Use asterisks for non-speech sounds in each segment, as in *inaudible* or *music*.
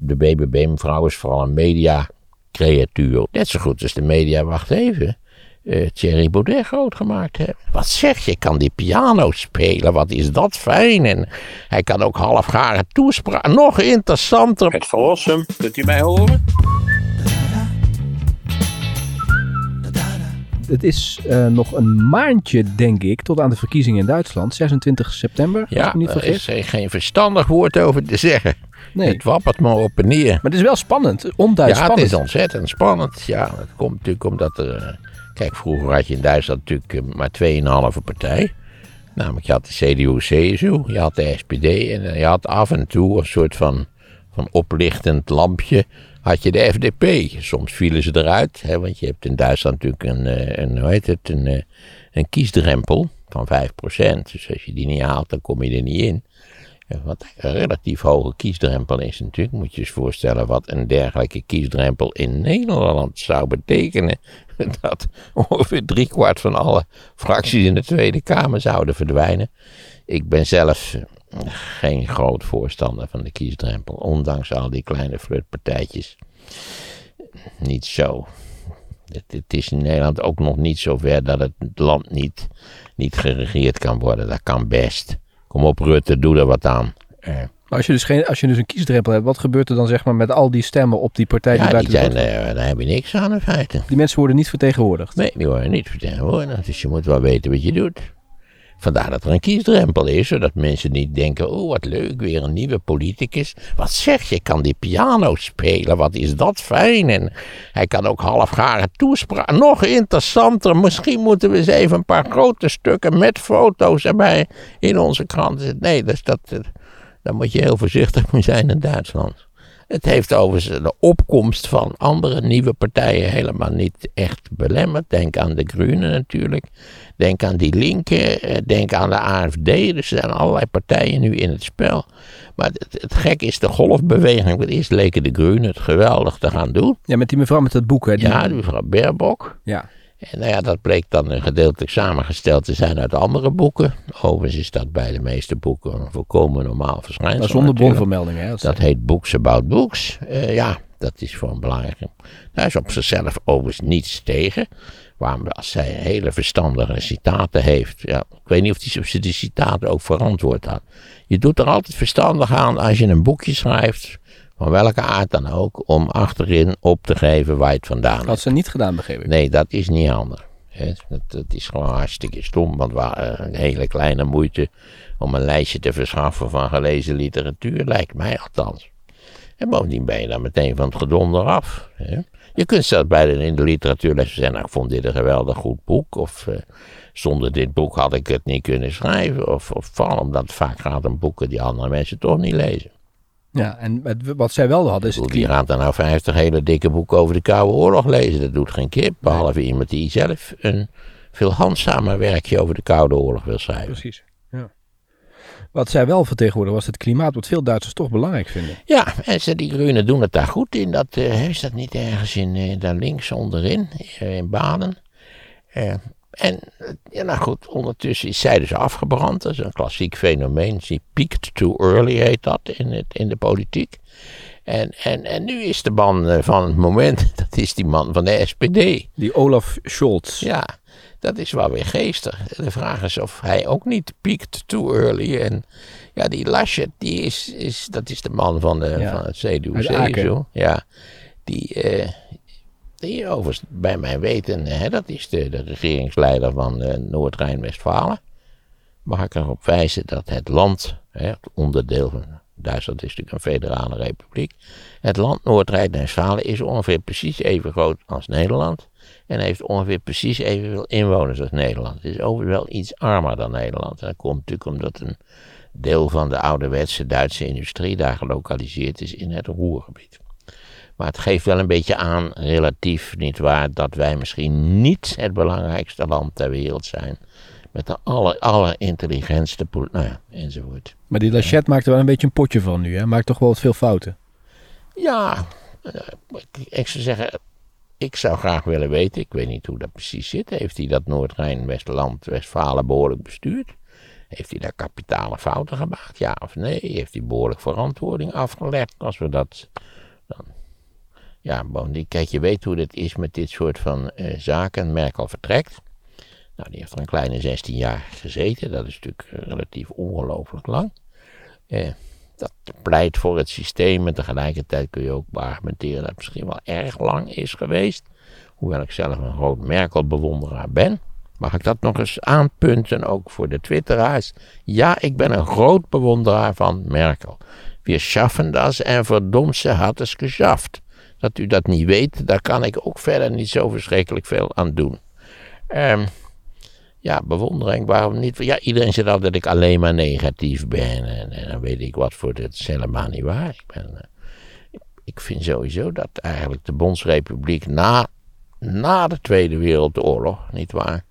De BBB-mevrouw is vooral een media-creatuur. Net zo goed als de media, wacht even, uh, Thierry Baudet groot gemaakt hebben. Wat zeg je, kan die piano spelen, wat is dat fijn. En hij kan ook halfgare toespraak, nog interessanter. Het verlossen, kunt u mij horen? Het is uh, nog een maandje, denk ik, tot aan de verkiezingen in Duitsland. 26 september, als ja, ik me niet vergis. er is geen verstandig woord over te zeggen. Nee. Het wappert maar op en neer. Maar het is wel spannend, onduidelijk ja, spannend. het is ontzettend spannend. Ja, dat komt natuurlijk omdat er... Uh, kijk, vroeger had je in Duitsland natuurlijk uh, maar 2,5 partij. Namelijk, je had de CDU-CSU, je had de SPD en je had af en toe een soort van, van oplichtend lampje had je de FDP. Soms vielen ze eruit, hè, want je hebt in Duitsland natuurlijk een, een, hoe heet het, een, een kiesdrempel van 5%. Dus als je die niet haalt, dan kom je er niet in. Wat een relatief hoge kiesdrempel is natuurlijk. Moet je je eens voorstellen wat een dergelijke kiesdrempel in Nederland zou betekenen. *laughs* Dat ongeveer driekwart van alle fracties in de Tweede Kamer zouden verdwijnen. Ik ben zelf geen groot voorstander van de kiesdrempel. Ondanks al die kleine flirtpartijtjes. Niet zo. Het, het, is in Nederland ook nog niet zo ver dat het land niet, niet geregeerd kan worden. Dat kan best. Kom op Rutte, doe er wat aan. Eh. Maar als je, dus geen, als je dus een kiesdrempel hebt, wat gebeurt er dan zeg maar met al die stemmen op die partij die ja, buiten die zijn, de uh, daar heb je niks aan in feite. Die mensen worden niet vertegenwoordigd? Nee, die worden niet vertegenwoordigd. Dus je moet wel weten wat je doet. Vandaar dat er een kiesdrempel is, zodat mensen niet denken: oh wat leuk, weer een nieuwe politicus. Wat zeg je, kan die piano spelen, wat is dat fijn. En hij kan ook halfgare toespraak. Nog interessanter, misschien moeten we eens even een paar grote stukken met foto's erbij in onze krant zetten. Nee, dus dat, daar moet je heel voorzichtig mee zijn in Duitsland. Het heeft overigens de opkomst van andere nieuwe partijen helemaal niet echt belemmerd. Denk aan de Groenen natuurlijk. Denk aan die Linken. Denk aan de AFD. Dus er zijn allerlei partijen nu in het spel. Maar het, het gek is de golfbeweging. Want eerst leken de Groenen het geweldig te gaan doen. Ja, met die mevrouw met dat boek. Hè, die... Ja, die mevrouw Baerbock. Ja. En nou ja, dat bleek dan gedeeltelijk samengesteld te zijn uit andere boeken. Overigens is dat bij de meeste boeken een volkomen normaal verschijnsel. Maar zonder bronvermelding, hè? Dat heet Books About Books. Uh, ja, dat is voor een belangrijke. Daar is op zichzelf overigens niets tegen. Waarom, als zij hele verstandige citaten heeft. Ja, ik weet niet of, die, of ze die citaten ook verantwoord had. Je doet er altijd verstandig aan als je een boekje schrijft van welke aard dan ook, om achterin op te geven waar je het vandaan hebt. Had ze niet gedaan, begreep ik. Nee, dat is niet handig. Dat, dat is gewoon hartstikke stom, want we een hele kleine moeite om een lijstje te verschaffen van gelezen literatuur, lijkt mij althans. En bovendien ben je dan meteen van het gedonder af. Hè? Je kunt zelfs bij de, in de literatuurles zeggen, nou, ik vond dit een geweldig goed boek, of uh, zonder dit boek had ik het niet kunnen schrijven, of, of vooral omdat het vaak gaat om boeken die andere mensen toch niet lezen. Ja, en wat zij wel hadden is het... Wie gaat dan nou 50 hele dikke boeken over de Koude Oorlog lezen? Dat doet geen kip, behalve iemand die zelf een veel handzamer werkje over de Koude Oorlog wil schrijven. Precies, ja. Wat zij wel vertegenwoordigen was het klimaat, wat veel Duitsers toch belangrijk vinden. Ja, en ze, die Groenen doen het daar goed in. Dat, uh, is dat niet ergens in, uh, daar links onderin, uh, in Baden? En ja, nou goed, ondertussen is zij dus afgebrand. Dat is een klassiek fenomeen. She peaked too early, heet dat in, het, in de politiek. En, en, en nu is de man van het moment, *laughs* dat is die man van de SPD. Die Olaf Scholz. Ja, dat is wel weer geestig. De vraag is of hij ook niet peaked too early. En ja, die Laschet, die is, is, dat is de man van, de, ja, van het CDU-CSU. Ja, die... Uh, die overigens bij mijn weten, hè, dat is de, de regeringsleider van uh, Noord-Rijn-Westfalen. Mag ik erop wijzen dat het land, hè, het onderdeel van Duitsland is natuurlijk een federale republiek. Het land Noord-Rijn-Westfalen is ongeveer precies even groot als Nederland. En heeft ongeveer precies evenveel inwoners als Nederland. Het is overigens wel iets armer dan Nederland. En dat komt natuurlijk omdat een deel van de ouderwetse Duitse industrie daar gelokaliseerd is in het Roergebied. Maar het geeft wel een beetje aan, relatief niet waar, dat wij misschien niet het belangrijkste land ter wereld zijn. Met de aller, allerintelligentste, nou ja, enzovoort. Maar die Lachette maakt er wel een beetje een potje van nu, hè? Maakt toch wel wat veel fouten? Ja, ik zou zeggen, ik zou graag willen weten, ik weet niet hoe dat precies zit. Heeft hij dat Noord-Rijn-Westland, Westfalen behoorlijk bestuurd? Heeft hij daar kapitale fouten gemaakt? Ja of nee? Heeft hij behoorlijk verantwoording afgelegd? Als we dat dan. Ja, bovendien, kijk, je weet hoe het is met dit soort van eh, zaken. Merkel vertrekt. Nou, die heeft er een kleine 16 jaar gezeten. Dat is natuurlijk eh, relatief ongelooflijk lang. Eh, dat pleit voor het systeem. En tegelijkertijd kun je ook argumenteren dat het misschien wel erg lang is geweest. Hoewel ik zelf een groot Merkel-bewonderaar ben. Mag ik dat nog eens aanpunten, ook voor de twitteraars? Ja, ik ben een groot bewonderaar van Merkel. We schaffen das en verdomd, ze had het geschafft. Dat u dat niet weet, daar kan ik ook verder niet zo verschrikkelijk veel aan doen. Um, ja, bewondering, waarom niet? Ja, iedereen zegt altijd dat ik alleen maar negatief ben. En, en dan weet ik wat voor dit is helemaal niet waar. Ik, ben, ik, ik, vind sowieso dat eigenlijk de Bondsrepubliek na, na de Tweede Wereldoorlog, niet waar,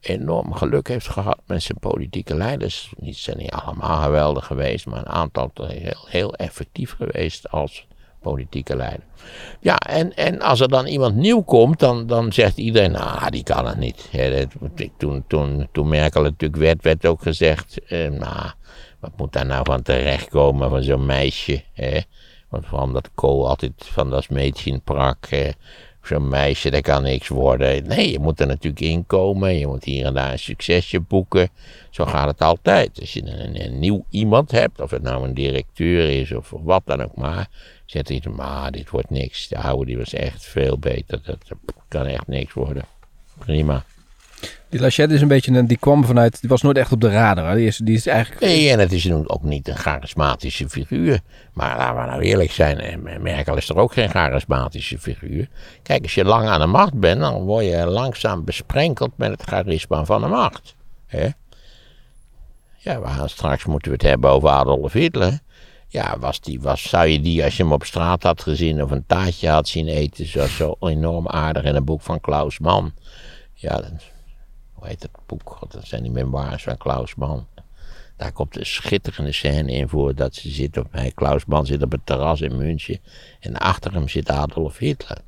enorm geluk heeft gehad met zijn politieke leiders. Niet zijn niet allemaal geweldig geweest, maar een aantal heel, heel effectief geweest als politieke leider. Ja, en, en als er dan iemand nieuw komt, dan, dan zegt iedereen, nou, die kan het niet. Toen, toen, toen Merkel natuurlijk werd, werd ook gezegd, eh, nou, wat moet daar nou van terechtkomen van zo'n meisje? Hè? Want vooral dat Kool altijd van dat meisje prak. Eh, zo'n meisje, dat kan niks worden. Nee, je moet er natuurlijk inkomen. Je moet hier en daar een succesje boeken. Zo gaat het altijd. Als je een, een nieuw iemand hebt, of het nou een directeur is of wat dan ook maar. Zet iets, maar dit wordt niks. De oude die was echt veel beter. Dat, kan echt niks worden. Prima. Die Lachette is een beetje, een, die kwam vanuit, die was nooit echt op de radar. Die is, die is eigenlijk... Nee, en het is ook niet een charismatische figuur. Maar laten we nou eerlijk zijn, Merkel is er ook geen charismatische figuur. Kijk, als je lang aan de macht bent, dan word je langzaam besprenkeld met het charisma van de macht. Ja, we gaan straks moeten we het hebben over Adolf Hitler. Ja, was die, was, zou je die, als je hem op straat had gezien of een taartje had zien eten, zoals zo enorm aardig in een boek van Klaus Mann. Ja, het boek? Dat zijn die memoires van Klaus Mann. Daar komt een schitterende scène in voor dat ze zit op, hij, Klaus Mann zit op het terras in München en achter hem zit Adolf Hitler.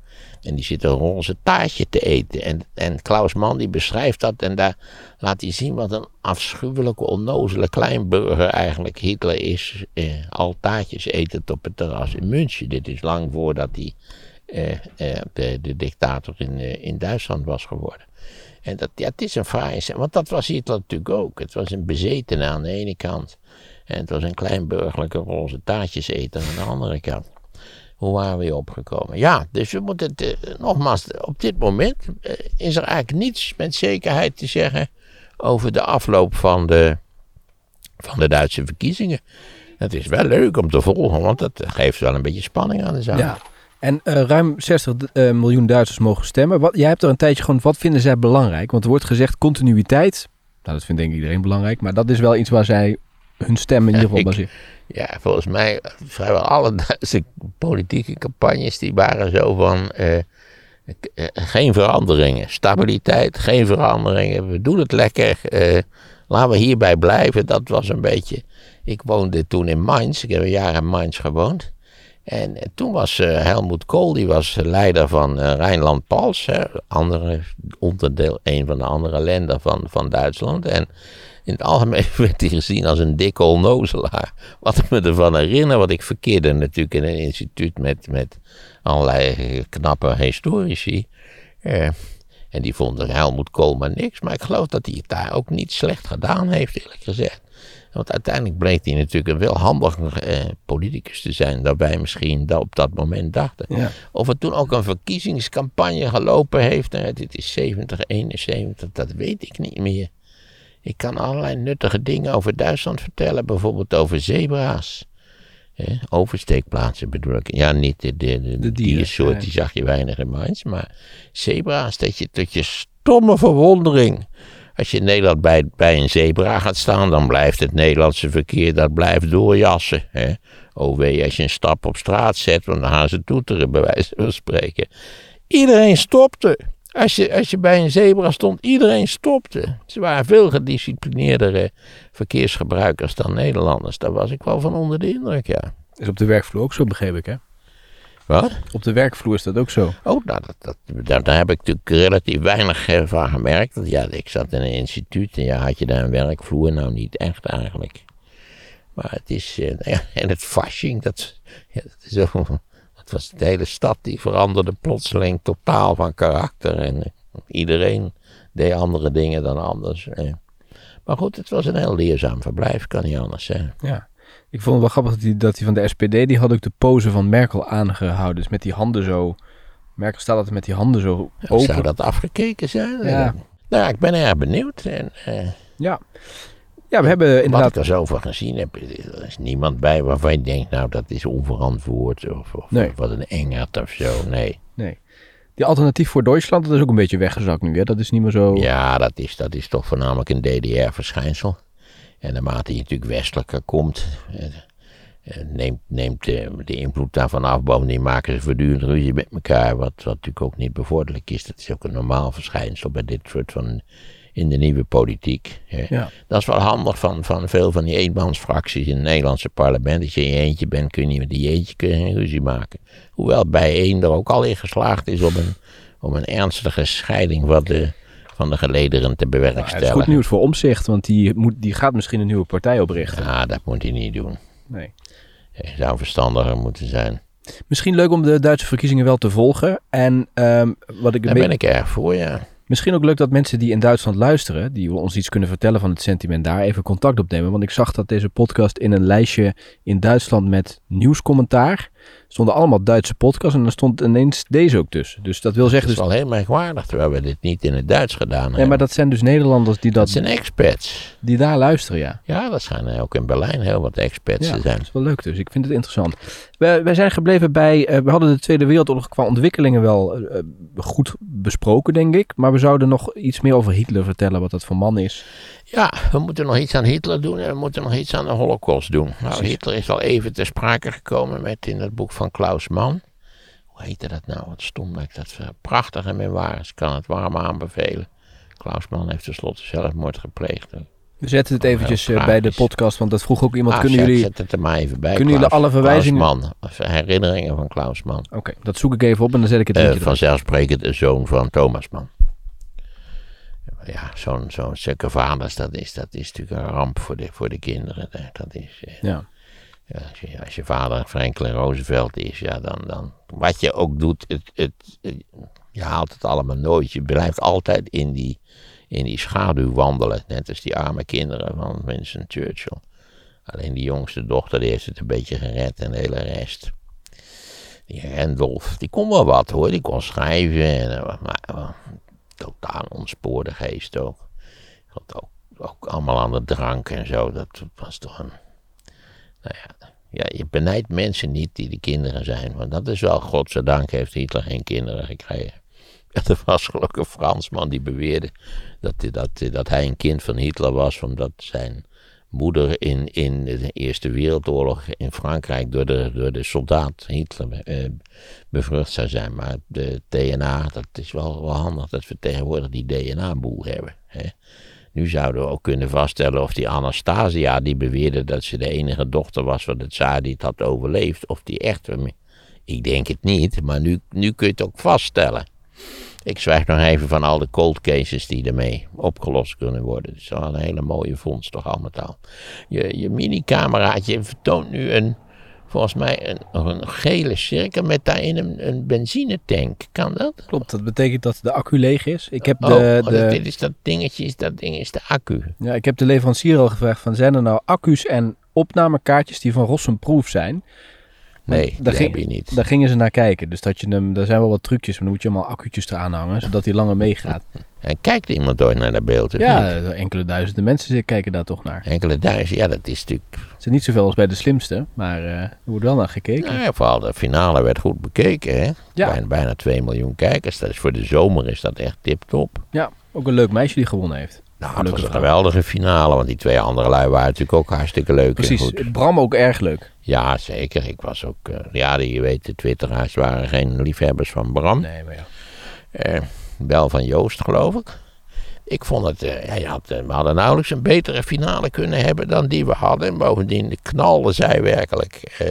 En die zit een roze taartje te eten. En, en Klaus Mann die beschrijft dat en daar laat hij zien wat een afschuwelijke, onnozele kleinburger eigenlijk Hitler is. Eh, al taartjes etend op het terras in München. Dit is lang voordat hij eh, eh, de, de, dictator in, eh, in Duitsland was geworden. En dat, ja, het is een fraaie want dat was Hitler natuurlijk ook. Het was een bezetene aan de ene kant. En het was een kleinburgerlijke roze taartjes eten aan de andere kant. Hoe waren we opgekomen? Ja, dus we moeten het, eh, nogmaals, op dit moment eh, is er eigenlijk niets met zekerheid te zeggen over de afloop van de, van de Duitse verkiezingen. Het is wel leuk om te volgen, want dat geeft wel een beetje spanning aan de zaak. Ja. En uh, ruim 60 uh, miljoen Duitsers mogen stemmen. Wat, jij hebt er een tijdje gewoon, wat vinden zij belangrijk? Want er wordt gezegd continuïteit. Nou, dat vindt denk ik iedereen belangrijk. Maar dat is wel iets waar zij hun stem in ieder geval baseren. Ja, volgens mij vrijwel alle Duitse politieke campagnes die waren zo van uh, geen veranderingen, stabiliteit, geen veranderingen. We doen het lekker, laten we hierbij blijven. Dat was een beetje. Ik woonde toen in Mainz, ik heb een jaar in Mainz gewoond. En toen was Helmoet Kool, die was leider van Rijnland-Pals, andere onderdeel, een van de andere landen van, van Duitsland. En in het algemeen *laughs* werd hij gezien als een dikke onnozelaar. Wat ik me ervan herinner, wat ik verkeerde natuurlijk in een instituut met, met allerlei knappe historici. Eh, en die vonden Helmoet Kool maar niks. Maar ik geloof dat hij het daar ook niet slecht gedaan heeft, eerlijk gezegd. Want uiteindelijk bleek hij natuurlijk een wel handiger eh, politicus te zijn dan wij misschien dat op dat moment dachten. Ja. Of het toen ook een verkiezingscampagne gelopen heeft, nou, dit is 70, 71, dat weet ik niet meer. Ik kan allerlei nuttige dingen over Duitsland vertellen, bijvoorbeeld over zebra's. oversteekplaatsen bedoel ik. Ja, niet de, de, de, de diersoort, die zag je weinig in Mainz. Maar zebra's, dat je tot je stomme verwondering. Als je in Nederland bij, bij een zebra gaat staan, dan blijft het Nederlandse verkeer, dat blijft doorjassen. Hè. Wee, als je een stap op straat zet, want dan gaan ze toeteren, bij wijze van spreken. Iedereen stopte. Als je, als je bij een zebra stond, iedereen stopte. Ze waren veel gedisciplineerdere verkeersgebruikers dan Nederlanders. Daar was ik wel van onder de indruk, ja. Is op de werkvloer ook zo, begreep ik, hè? Wat? Op de werkvloer is dat ook zo. Oh, nou, dat, dat, daar, daar heb ik natuurlijk relatief weinig eh, van gemerkt. Want ja, ik zat in een instituut en ja, had je daar een werkvloer? Nou, niet echt eigenlijk. Maar het is, eh, *laughs* ja, en het fasching, dat, ja, dat is zo, dat was de hele stad die veranderde plotseling totaal van karakter. En eh, iedereen deed andere dingen dan anders. Maar goed, het was een heel leerzaam verblijf, kan niet anders zijn. Ja. Ik vond het wel grappig dat die, dat die van de SPD, die had ook de pose van Merkel aangehouden. Dus met die handen zo... Merkel staat altijd met die handen zo open. Zou dat afgekeken zijn? Ja. Nou, ik ben erg benieuwd. En, eh, Ja. Ja, we hebben Wat inderdaad... ik er zo van gezien heb, er is niemand bij waarvan je denkt, nou dat is onverantwoord of, of Nee. wat een engert of zo. Nee. Nee. Die alternatief voor Duitsland, dat is ook een beetje weggezakt nu. Hè? Dat is niet meer zo... Ja, dat is, dat is toch voornamelijk een DDR-verschijnsel. En naarmate je natuurlijk westelijker komt, eh, eh, neemt, neemt de, de invloed daarvan af. Bovendien maken ze voortdurend ruzie met elkaar, wat, wat natuurlijk ook niet bevorderlijk is. Dat is ook een normaal verschijnsel bij dit soort van, in de nieuwe politiek. Ja. Dat is wel handig van, van veel van die eenmansfracties in het Nederlandse parlement. Als je in je eentje bent, kun je met die eentje kun je geen ruzie maken. Hoewel bij één er ook al in geslaagd is om een, om een ernstige scheiding van de, van de gelederen te Nou, het bewerkstelligen. is goed nieuws voor Omzicht, want die, moet, die gaat misschien een nieuwe partij oprichten. Ja, dat moet hij niet doen. Nee. Hij zou verstandiger moeten zijn. Misschien leuk om de Duitse verkiezingen wel te volgen. En ehm, wat ik Daar ben ik erg voor, ja. Misschien ook leuk dat mensen die in Duitsland luisteren, die ons iets kunnen vertellen van het sentiment daar, even contact opnemen. Want ik zag dat deze podcast in een lijstje in Duitsland met nieuwscommentaar stonden allemaal Duitse podcasts en er stond ineens deze ook tussen. Dus dat wil Het zeggen is dus... wel heel merkwaardig, terwijl we dit niet in het Duits gedaan hebben. Nee, maar dat zijn dus Nederlanders die, dat dat, zijn expats. die daar luisteren, ja. Ja, dat schijnen ook in Berlijn heel wat expats Ja, te zijn. dat is wel leuk dus. Ik vind het interessant. Wij, wij zijn gebleven bij... eh, we hadden de Tweede Wereldoorlog qua ontwikkelingen wel eh, eh, goed besproken, denk ik. Maar we zouden nog iets meer over Hitler vertellen, wat dat voor man is. Ja, we moeten nog iets aan Hitler doen en we moeten nog iets aan de Holocaust doen. Nou. Hitler is al even ter sprake gekomen met in het boek van Klaus Mann. Hoe heette dat nou? Wat stom dat ik dat prachtige memoires kan het warm aanbevelen. Klaus Mann heeft tenslotte zelfmoord gepleegd. We zetten het eventjes eh, bij de podcast, want dat vroeg ook iemand. Ah, kunnen zet, jullie... zet het er maar even bij. kunnen jullie alle verwijzingen- Klaus Mann, of herinneringen van Klaus Mann. Oké, dat zoek ik even op en dan zet ik het erop. vanzelfsprekend de zoon van Thomas Mann. Ja, zo'n zo'n vaders, dat is, dat is natuurlijk een ramp voor de, voor de kinderen. Dat is, eh, Ja. ja, als, je, als je vader Franklin Roosevelt is, ja, dan, dan wat je ook doet, het, het, het- je haalt het allemaal nooit. Je blijft altijd in die, in die schaduw wandelen, net als die arme kinderen van Winston Churchill. Alleen die jongste dochter, die heeft het een beetje gered en de hele rest. Die Randolph, die kon wel wat hoor, die kon schrijven, en, eh, maar eh, totaal ontspoorde geest ook. Ook. Ook allemaal aan de drank en zo, dat was toch een... Nou ja, ja, je benijdt mensen niet die de kinderen zijn, want dat is wel, godzijdank heeft Hitler geen kinderen gekregen. *laughs* Er was gelukkig een Fransman die beweerde dat, dat, dat hij een kind van Hitler was, omdat zijn moeder in, in de Eerste Wereldoorlog in Frankrijk door de, door de soldaat Hitler eh, bevrucht zou zijn. Maar de DNA, dat is wel, wel handig dat we tegenwoordig die DNA-boel hebben. Hè. Nu zouden we ook kunnen vaststellen of die Anastasia, die beweerde dat ze de enige dochter was van de tsaar die het had overleefd, of die echt. Ik denk het niet, maar nu, nu kun je het ook vaststellen. Ik zwijg nog even van al de cold cases die ermee opgelost kunnen worden. Het is wel een hele mooie vondst, toch al met al. Je, je mini-cameraatje vertoont nu een, volgens mij, een, een gele cirkel met daarin een, een benzinetank. Kan dat? Klopt, dat betekent dat de accu leeg is. Ik heb de, oh, de, dit is dat dingetje, is dat ding is de accu. ja, ik heb de leverancier al gevraagd van zijn er nou accu's en opnamekaartjes die van Rossum Proof zijn. Nee, daar dat ging- heb je niet. Daar gingen ze naar kijken. Dus dat je hem, daar zijn wel wat trucjes, maar dan moet je allemaal accu'tjes eraan hangen, zodat hij langer meegaat. *laughs* En kijkt iemand ooit naar dat beeld? of Ja, niet? enkele duizenden mensen kijken daar toch naar. Enkele duizend, ja, dat is natuurlijk. Het is niet zoveel als bij de slimste, maar eh, er wordt wel naar gekeken. Nou ja, vooral de finale werd goed bekeken, hè? Ja. Bijna, bijna 2 miljoen kijkers. Dat is voor de zomer is dat echt tip-top. Ja, ook een leuk meisje die gewonnen heeft. Nou, het was een wel. geweldige finale, want die twee andere lui waren natuurlijk ook hartstikke leuk. en Precies, goed. Bram ook erg leuk. Ja, zeker. Ik was ook, eh, ja, die- je weet, de twitteraars waren geen liefhebbers van Bram. Nee, maar ja. Eh, wel van Joost, geloof ik. Ik vond het, eh, je had, we hadden nauwelijks een betere finale kunnen hebben dan die we hadden. En bovendien knalde zij werkelijk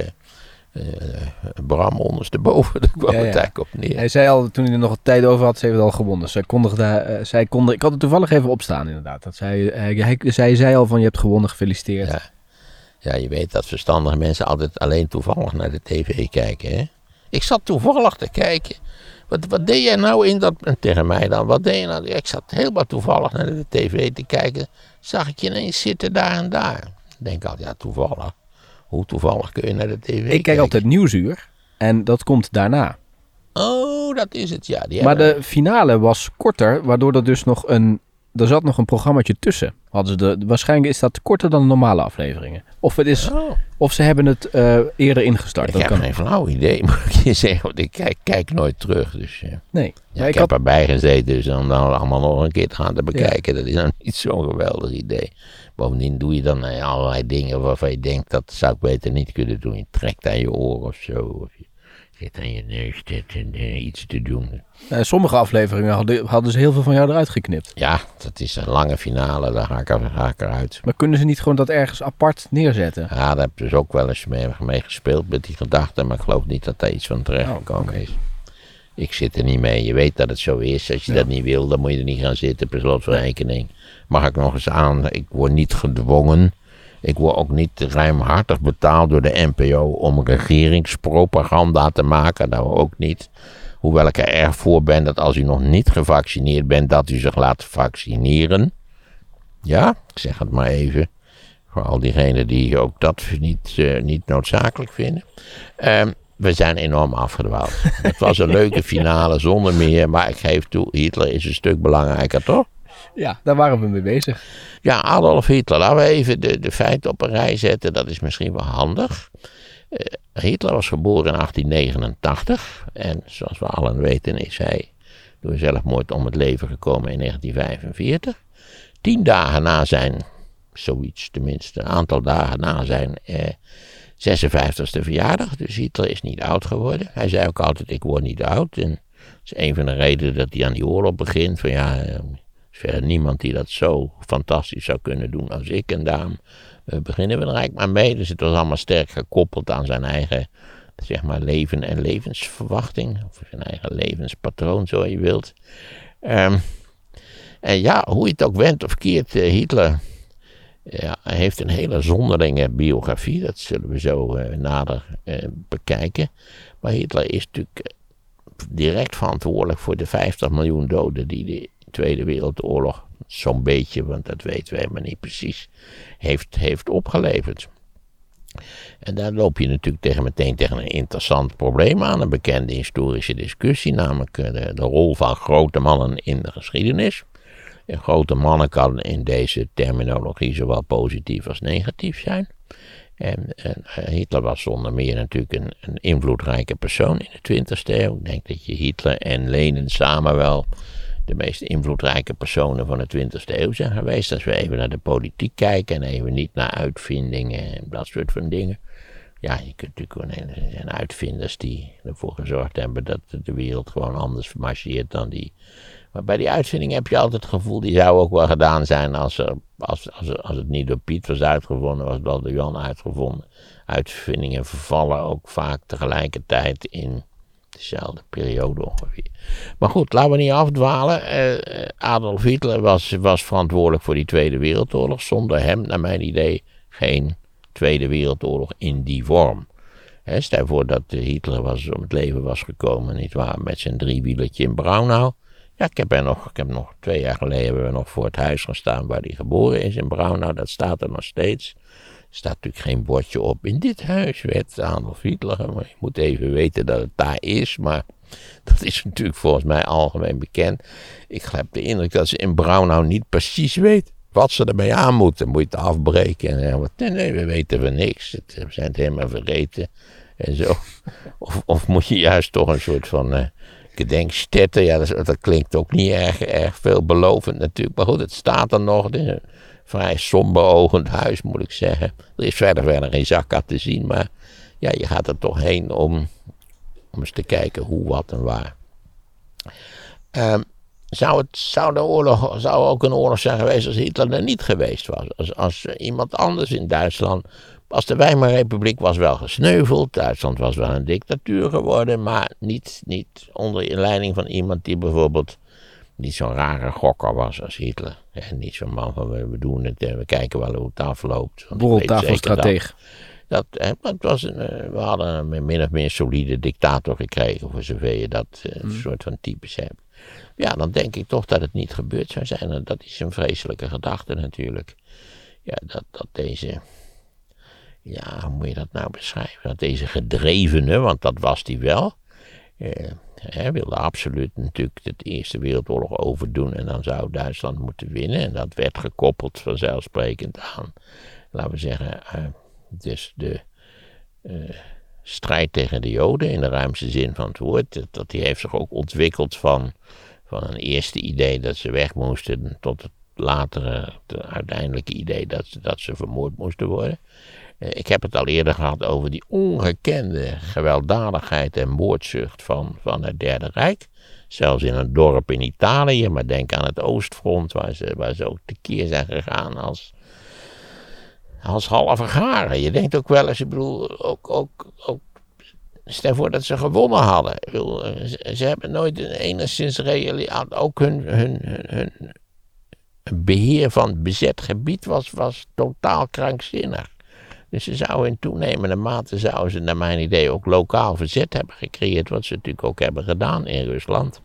Bram ondersteboven, *laughs* daar kwam Ja, het eigenlijk op neer. Hij zei al, toen hij er nog tijd over had, ze heeft het al gewonnen. Zij kondigde, zij kondigde, ik had het toevallig even opstaan inderdaad. Dat zij, hij, hij, zij zei al van, je hebt gewonnen, gefeliciteerd. Ja. Ja, je weet dat verstandige mensen altijd alleen toevallig naar de tv kijken, hè? Ik zat toevallig te kijken. Wat, wat deed jij nou in dat... en Tegen mij dan, wat deed je nou? Ik zat helemaal toevallig naar de tv te kijken. Zag ik je ineens zitten daar en daar. Ik denk altijd, ja, toevallig. Hoe toevallig kun je naar de tv ik kijken? kijk altijd Nieuwsuur en dat komt daarna. Oh, dat is het, ja. Die Maar hebben- de finale was korter, waardoor er dus nog een... Er zat nog een programmaatje tussen. Hadden ze de, waarschijnlijk is dat korter dan de normale afleveringen. Of, het is, Oh, of ze hebben het eh, eerder ingestart. ik Dat heb kan. geen flauw idee, *laughs* moet ik je zeggen. Want ik kijk, kijk nooit terug, dus... eh. Nee. Ja, ik heb erbij gezeten, dus om dan allemaal nog een keer te gaan te bekijken, dat is nou niet zo'n geweldig idee. Bovendien doe je dan eh, allerlei dingen waarvan je denkt, dat zou ik beter niet kunnen doen. Je trekt aan je oor of zo, of zit aan je neus te- iets te doen. eh, sommige afleveringen hadden, hadden ze heel veel van jou eruit geknipt. Ja, dat is een lange finale, daar ga ik, er, ga ik eruit. Maar kunnen ze niet gewoon dat ergens apart neerzetten? Ja, daar heb ik dus ook wel eens mee, mee gespeeld met die gedachte, maar ik geloof niet dat daar iets van terecht Oh, gekomen is. Ik zit er niet mee. Je weet dat het zo is. Als je Ja. dat niet wil, dan moet je er niet gaan zitten. Per slot van rekening. Mag ik nog eens aan. Ik word niet gedwongen. Ik word ook niet ruimhartig betaald door de NPO om regeringspropaganda te maken. Dat ook niet. Hoewel ik er erg voor ben dat als u nog niet gevaccineerd bent, dat u zich laat vaccineren. Ja, ik zeg het maar even. Voor al diegenen die ook dat niet, eh, niet noodzakelijk vinden. Ehm, we zijn enorm afgedwaald. *laughs* Het was een leuke finale zonder meer. Maar ik geef toe, Hitler is een stuk belangrijker, toch? Ja, daar waren we mee bezig. Ja, Adolf Hitler. Laten we even de, de feiten op een rij zetten. Dat is misschien wel handig. Eh, Hitler was geboren in 1889. En zoals we allen weten is hij door zelfmoord om het leven gekomen in 1945. Tien dagen na zijn, zoiets tenminste, een aantal dagen na zijn eh, 56e verjaardag. Dus Hitler is niet oud geworden. Hij zei ook altijd, ik word niet oud. En dat is een van de redenen dat hij aan die oorlog begint. Van ja, eh, niemand die dat zo fantastisch zou kunnen doen als ik. En daarom eh, beginnen we er eigenlijk maar mee. Dus het was allemaal sterk gekoppeld aan zijn eigen zeg maar, leven en levensverwachting. Of zijn eigen levenspatroon, zo je wilt. Ehm, en ja, hoe je het ook wendt of keert, eh, Hitler ja, hij heeft een hele zonderlinge biografie. Dat zullen we zo eh, nader eh, bekijken. Maar Hitler is natuurlijk eh, direct verantwoordelijk voor de 50 miljoen doden die de Tweede Wereldoorlog, zo'n beetje, want dat weten we helemaal niet precies, heeft, heeft opgeleverd. En daar loop je natuurlijk tegen, meteen tegen een interessant probleem aan, een bekende historische discussie, namelijk eh, de, de rol van grote mannen in de geschiedenis. En grote mannen kan in deze terminologie zowel positief als negatief zijn. En, en eh, Hitler was zonder meer natuurlijk een, een invloedrijke persoon in de 20e eeuw. Ik denk dat je Hitler en Lenin samen wel de meest invloedrijke personen van de 20e eeuw zijn geweest. Als we even naar de politiek kijken en even niet naar uitvindingen en dat soort van dingen. Ja, je kunt natuurlijk gewoon, er zijn uitvinders die ervoor gezorgd hebben dat de wereld gewoon anders marcheert dan die. Maar bij die uitvinding heb je altijd het gevoel, die zou ook wel gedaan zijn als, als, als, als het niet door Piet was uitgevonden, was wel door Jan uitgevonden. Uitvindingen vervallen ook vaak tegelijkertijd in dezelfde periode ongeveer. Maar goed, laten we niet afdwalen. Eh, Adolf Hitler was, was verantwoordelijk voor die Tweede Wereldoorlog. Zonder hem, naar mijn idee, geen Tweede Wereldoorlog in die vorm. Hè, stel voor dat eh, Hitler was, om het leven was gekomen, nietwaar, met zijn driewielertje in Braunau. Ja, ik heb, er nog, ik heb nog twee jaar geleden hebben we nog voor het huis gestaan waar hij geboren is in Braunau. Dat staat er nog steeds. Staat natuurlijk geen bordje op. In dit huis werd Adolf Hitler. Maar je moet even weten dat het daar is. Maar dat is natuurlijk volgens mij algemeen bekend. Ik heb de indruk dat ze in Braunau niet precies weet wat ze ermee aan moeten. Moet je het afbreken en zeggen, nee, we weten we niks. We zijn het helemaal vergeten. En zo. *laughs* Of, of moet je juist toch een soort van uh, gedenkstetten. Ja, dat, klinkt ook niet erg, erg veelbelovend natuurlijk. Maar goed, het staat er nog. Is een vrij somberogend huis, moet ik zeggen. Er is verder verder geen zak te zien. Maar ja, je gaat er toch heen om, om eens te kijken hoe, wat en waar. Um, zou, het, zou de oorlog zou ook een oorlog zijn geweest als Hitler er niet geweest was? Als, als iemand anders in Duitsland was de Weimarrepubliek was wel gesneuveld. Duitsland was wel een dictatuur geworden. Maar niet, niet onder leiding van iemand die bijvoorbeeld niet zo'n rare gokker was als Hitler. En niet zo'n man van we doen het en we kijken wel hoe het afloopt. Borreltafelstrateeg. Dat, maar het was een, eh, we hadden een min of meer solide dictator gekregen, voor zover je dat eh, Mm. soort van types hebt. Ja, dan denk ik toch dat het niet gebeurd zou zijn. En dat is een vreselijke gedachte natuurlijk. Ja, dat, dat deze, ja, hoe moet je dat nou beschrijven? Dat deze gedrevene, want dat was die wel. eh, hij wilde absoluut natuurlijk de Eerste Wereldoorlog overdoen en dan zou Duitsland moeten winnen. En dat werd gekoppeld vanzelfsprekend aan, laten we zeggen, eh, dus de eh, strijd tegen de Joden in de ruimste zin van het woord. Dat, die heeft zich ook ontwikkeld van, van een eerste idee dat ze weg moesten tot het latere, het uiteindelijke idee dat, dat ze vermoord moesten worden. Eh, Ik heb het al eerder gehad over die ongekende gewelddadigheid en moordzucht van, van het Derde Rijk. Zelfs in een dorp in Italië, maar denk aan het Oostfront, waar ze, waar ze ook tekeer zijn gegaan als, als halve garen. Je denkt ook wel eens, ik bedoel, ook, ook, ook stel voor dat ze gewonnen hadden. Eh, ze, hebben nooit enigszins realiseerd, ook hun, hun, hun, hun beheer van bezet gebied was, was totaal krankzinnig. Dus ze zouden in toenemende mate, zouden ze naar mijn idee ook lokaal verzet hebben gecreëerd. Wat ze natuurlijk ook hebben gedaan in Rusland.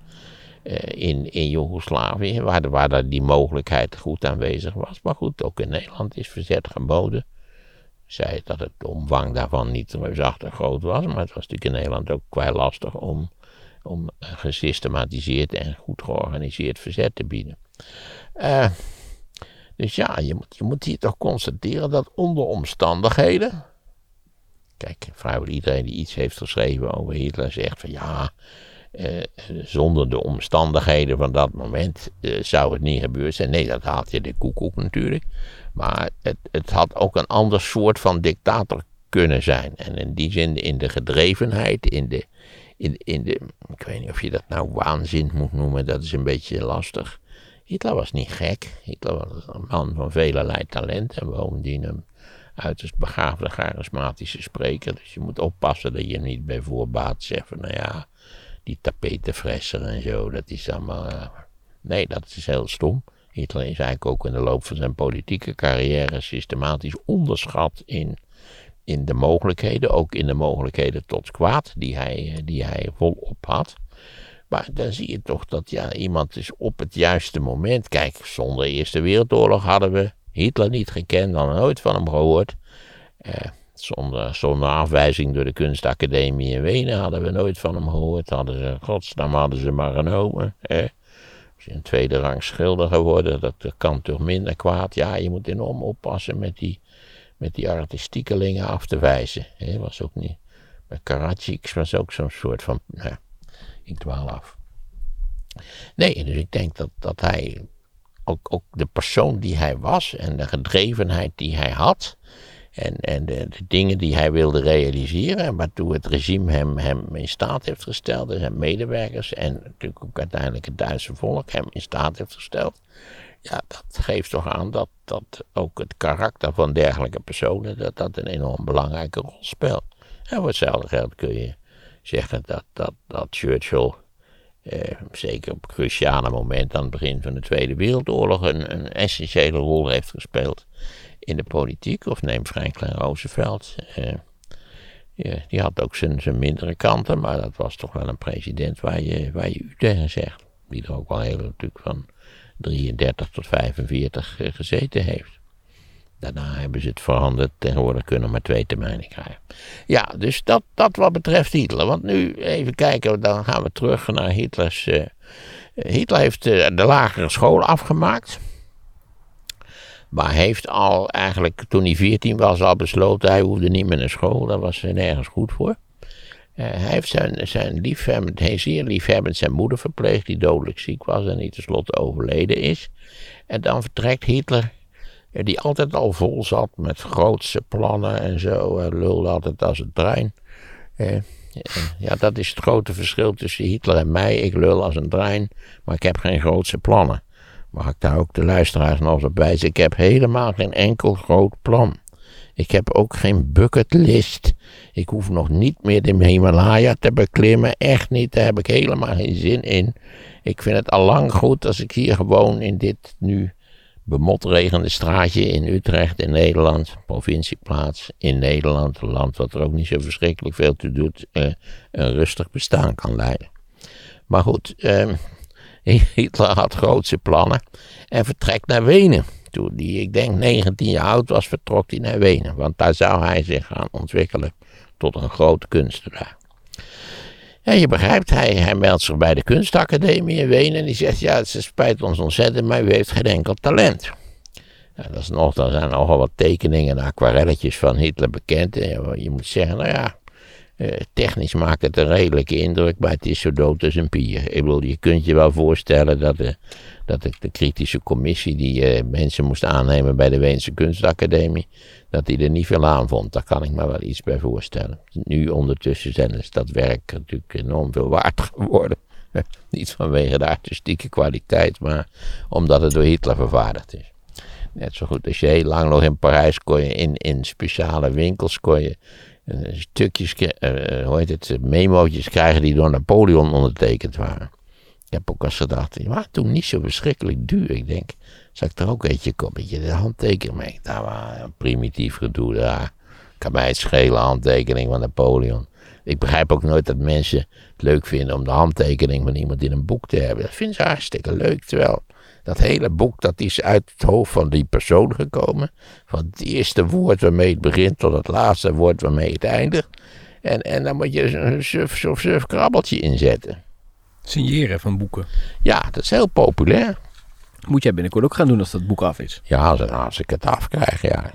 eh, in, in Joegoslavië, waar, waar daar die mogelijkheid goed aanwezig was. Maar goed, ook in Nederland is verzet geboden. Zij dat het omvang daarvan niet reusachtig groot was. Maar het was natuurlijk in Nederland ook kwijt lastig om, om gesystematiseerd en goed georganiseerd verzet te bieden. Eh, dus ja, je moet, je moet hier toch constateren dat onder omstandigheden. Kijk, vrijwel iedereen die iets heeft geschreven over Hitler zegt van ja. eh, zonder de omstandigheden van dat moment eh, zou het niet gebeurd zijn. Nee, dat haalt je de koekoek natuurlijk. Maar het, het had ook een ander soort van dictator kunnen zijn. En in die zin, in de gedrevenheid, in de, in, in de. Ik weet niet of je dat nou waanzin moet noemen, dat is een beetje lastig. Hitler was niet gek. Hitler was een man van velerlei talent en bovendien een uiterst begaafde, charismatische spreker. Dus je moet oppassen dat je niet bij voorbaat zegt van, nou ja, die tapetenfresser en zo, dat is allemaal... eh, nee, dat is heel stom. Hitler is eigenlijk ook in de loop van zijn politieke carrière systematisch onderschat in, in de mogelijkheden, ook in de mogelijkheden tot kwaad die hij, eh, die hij volop had. Maar dan zie je toch dat ja, iemand is op het juiste moment. Kijk, zonder Eerste Wereldoorlog hadden we Hitler niet gekend, hadden nooit van hem gehoord. Eh, zonder, zonder afwijzing door de kunstacademie in Wenen hadden we nooit van hem gehoord. Hadden ze, godsnaam hadden ze maar genomen. Eh. Is een tweede rang schilder geworden, dat, kan toch minder kwaad. Ja, je moet enorm oppassen met die, met die artistiekelingen af te wijzen. Hè, was ook niet. Karadzic was ook zo'n soort van. Nou, ik dwaal af. Nee, dus ik denk dat, dat hij. Ook, ook de persoon die hij was en de gedrevenheid die hij had. En, en de, dingen die hij wilde realiseren. En waartoe het regime hem, hem in staat heeft gesteld. En zijn medewerkers. En natuurlijk ook uiteindelijk het Duitse volk hem in staat heeft gesteld. Ja, dat geeft toch aan dat, dat ook het karakter van dergelijke personen. dat dat een enorm belangrijke rol speelt. En voor hetzelfde geld kun je zeggen dat, dat, dat Churchill. Eh, zeker op cruciale moment aan het begin van de Tweede Wereldoorlog. een, een essentiële rol heeft gespeeld in de politiek. Of neem Franklin Roosevelt. Eh, die had ook zijn, zijn mindere kanten, maar dat was toch wel een president waar je, waar je u tegen zegt. Die er ook wel heel natuurlijk van 33 tot 45 eh, gezeten heeft. Daarna hebben ze het veranderd. Tegenwoordig kunnen maar twee termijnen krijgen. Ja, dus dat, dat wat betreft Hitler. Want nu even kijken, dan gaan we terug naar Hitlers. eh, Hitler heeft eh, de lagere school afgemaakt. Maar heeft al eigenlijk, toen hij 14 was, al besloten, hij hoefde niet meer naar school. Daar was hij nergens goed voor. Eh, hij heeft zijn, zijn liefhebbend, hij zeer liefhebbend zijn moeder verpleegd, die dodelijk ziek was en die tenslotte overleden is. En dan vertrekt Hitler, die altijd al vol zat met grootse plannen en zo. Hij lulde altijd als een trein. Ja, dat is het grote verschil tussen Hitler en mij. Ik lul als een trein, maar ik heb geen grootse plannen. Mag ik daar ook de luisteraars nog op wijzen? Ik heb helemaal geen enkel groot plan. Ik heb ook geen bucketlist. Ik hoef nog niet meer de Himalaya te beklimmen. Echt niet, daar heb ik helemaal geen zin in. Ik vind het al lang goed als ik hier gewoon in dit nu bemotregende straatje in Utrecht in Nederland, provincieplaats in Nederland, een land wat er ook niet zo verschrikkelijk veel toe doet, eh, een rustig bestaan kan leiden. Maar goed, eh, *laughs* Hitler had grootse plannen en vertrekt naar Wenen. Toen hij, ik denk, 19 jaar oud was, vertrok hij naar Wenen. Want daar zou hij zich gaan ontwikkelen tot een grote kunstenaar. Ja, je begrijpt, hij, hij meldt zich bij de kunstacademie in Wenen en die zegt, ja, het spijt ons ontzettend, maar u heeft geen enkel talent. Ja, dat is nog, er zijn nogal wat tekeningen en aquarelletjes van Hitler bekend. En je moet zeggen, nou ja, technisch maakt het een redelijke indruk, maar het is zo dood als een pier. Ik je kunt je wel voorstellen dat de, dat de, de kritische commissie die eh, mensen moest aannemen bij de Weense Kunstacademie, dat die er niet veel aan vond. Daar kan ik me wel iets bij voorstellen. Nu ondertussen zijn is dat werk natuurlijk enorm veel waard geworden. *laughs* niet vanwege de artistieke kwaliteit, maar omdat het door Hitler vervaardigd is. Net zo goed als je heel lang nog in Parijs kon je in, in speciale winkels kon je stukjes, uh, hoe heet het, memootjes krijgen die door Napoleon ondertekend waren. Ik heb ook eens gedacht, die waren toen niet zo verschrikkelijk duur. Ik denk, zal ik er ook eentje kopen? Je de handtekening mee. Daar was een primitief gedoe. Daar kan mij het schelen, handtekening van Napoleon. Ik begrijp ook nooit dat mensen het leuk vinden om de handtekening van iemand in een boek te hebben. Dat vinden ze hartstikke leuk. Terwijl dat hele boek, dat is uit het hoofd van die persoon gekomen. Van het eerste woord waarmee het begint tot het laatste woord waarmee het eindigt. En, en dan moet je een suf, suf, suf krabbeltje inzetten. Signeren van boeken. Ja, dat is heel populair. Moet jij binnenkort ook gaan doen als dat boek af is? Ja, als, als ik het afkrijg, ja.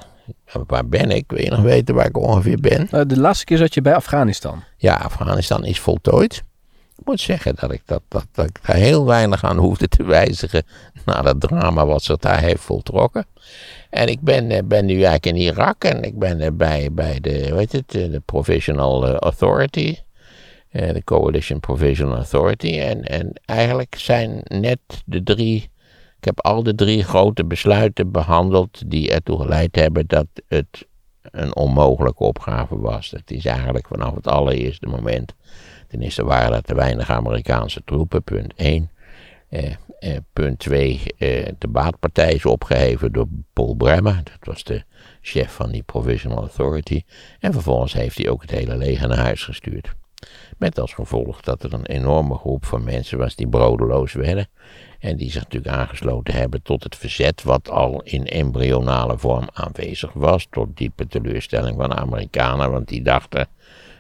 Waar ben ik? Wil je nog weten waar ik ongeveer ben? Uh, de laatste keer zat je bij Afghanistan. Ja, Afghanistan is voltooid. Ik moet zeggen dat ik, dat, dat, dat ik daar heel weinig aan hoefde te wijzigen na dat drama wat zich daar heeft voltrokken. En ik ben, eh, ben nu eigenlijk in Irak en ik ben bij, bij de, weet het, de Provisional Authority. De Coalition Provisional Authority. En, en eigenlijk zijn net de drie ik heb al de drie grote besluiten behandeld die ertoe geleid hebben dat het een onmogelijke opgave was. Dat is eigenlijk vanaf het allereerste moment. Ten eerste waren er te weinig Amerikaanse troepen, punt 1. Eh, eh, punt 2, eh, de baatpartij is opgeheven door Paul Bremer. Dat was de chef van die Provisional Authority. En vervolgens heeft hij ook het hele leger naar huis gestuurd. Met als gevolg dat er een enorme groep van mensen was die brodeloos werden. En die zich natuurlijk aangesloten hebben tot het verzet wat al in embryonale vorm aanwezig was. Tot diepe teleurstelling van de Amerikanen, want die dachten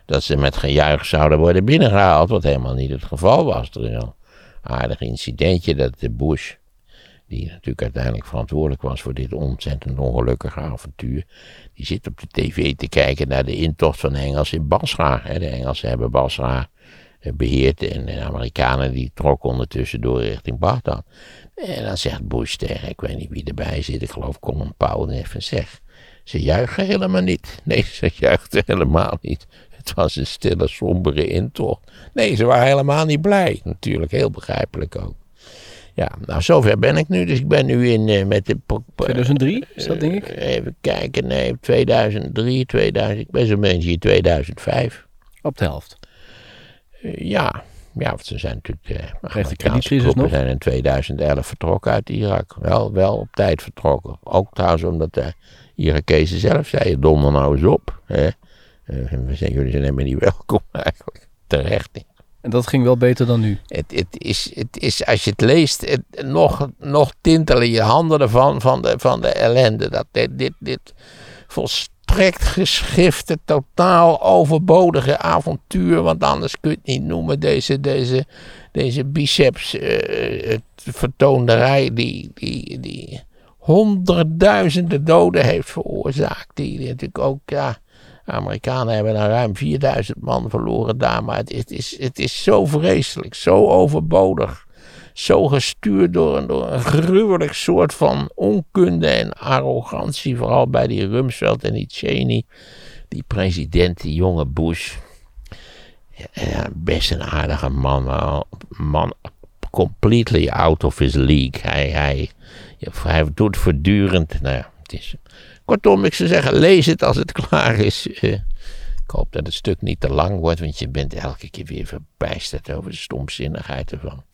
dat ze met gejuich zouden worden binnengehaald. Wat helemaal niet het geval was. Er is aardig incidentje dat de Bush, die natuurlijk uiteindelijk verantwoordelijk was voor dit ontzettend ongelukkige avontuur, die zit op de tv te kijken naar de intocht van de Engelsen in Basra. De Engelsen hebben Basra eh, beheerd en de Amerikanen die trokken ondertussen door richting Bagdad. En dan zegt Bush tegen, ik weet niet wie erbij zit, ik geloof Colin Powell, en even zeg, ze juichen helemaal niet. Nee, ze juichten helemaal niet. Het was een stille, sombere intocht. Nee, ze waren helemaal niet blij. Natuurlijk, heel begrijpelijk ook. Ja, nou zover ben ik nu. Dus ik ben nu in uh, met de... 2003 is dat denk ik? Uh, even kijken, nee, 2003, 2000, ik ben zo'n beetje in 2005. Op de helft? Uh, ja, ja, want ze zijn natuurlijk... Krijgt de kredietcrisis nog? zijn in 2011 vertrokken uit Irak. Wel, wel op tijd vertrokken. Ook trouwens omdat de Irakezen zelf zeiden, donder nou eens op. Hè? We zijn, jullie zijn helemaal niet *laughs* welkom eigenlijk. Terecht niet. En dat ging wel beter dan nu? Het, het, is, het is, als je het leest, het, nog, nog tintelen je handen ervan van de, van de ellende. Dat dit, dit, dit volstrekt geschifte, totaal overbodige avontuur, want anders kun je het niet noemen, deze, deze, deze biceps uh, vertoonderij die, die, die honderdduizenden doden heeft veroorzaakt. Die, die natuurlijk ook, ja de Amerikanen hebben dan ruim 4000 man verloren daar. Maar het, het, is, het is zo vreselijk, zo overbodig. Zo gestuurd door een, door een gruwelijk soort van onkunde en arrogantie. Vooral bij die Rumsfeld en die Cheney. Die president, die jonge Bush. Best een aardige man, maar man completely out of his league. Hij, hij, hij doet voortdurend. Nou ja, het is Kortom, ik zou zeggen, lees het als het *laughs* klaar is. Eh, ik hoop dat het stuk niet te lang wordt, want je bent elke keer weer verbijsterd over de stomzinnigheid ervan.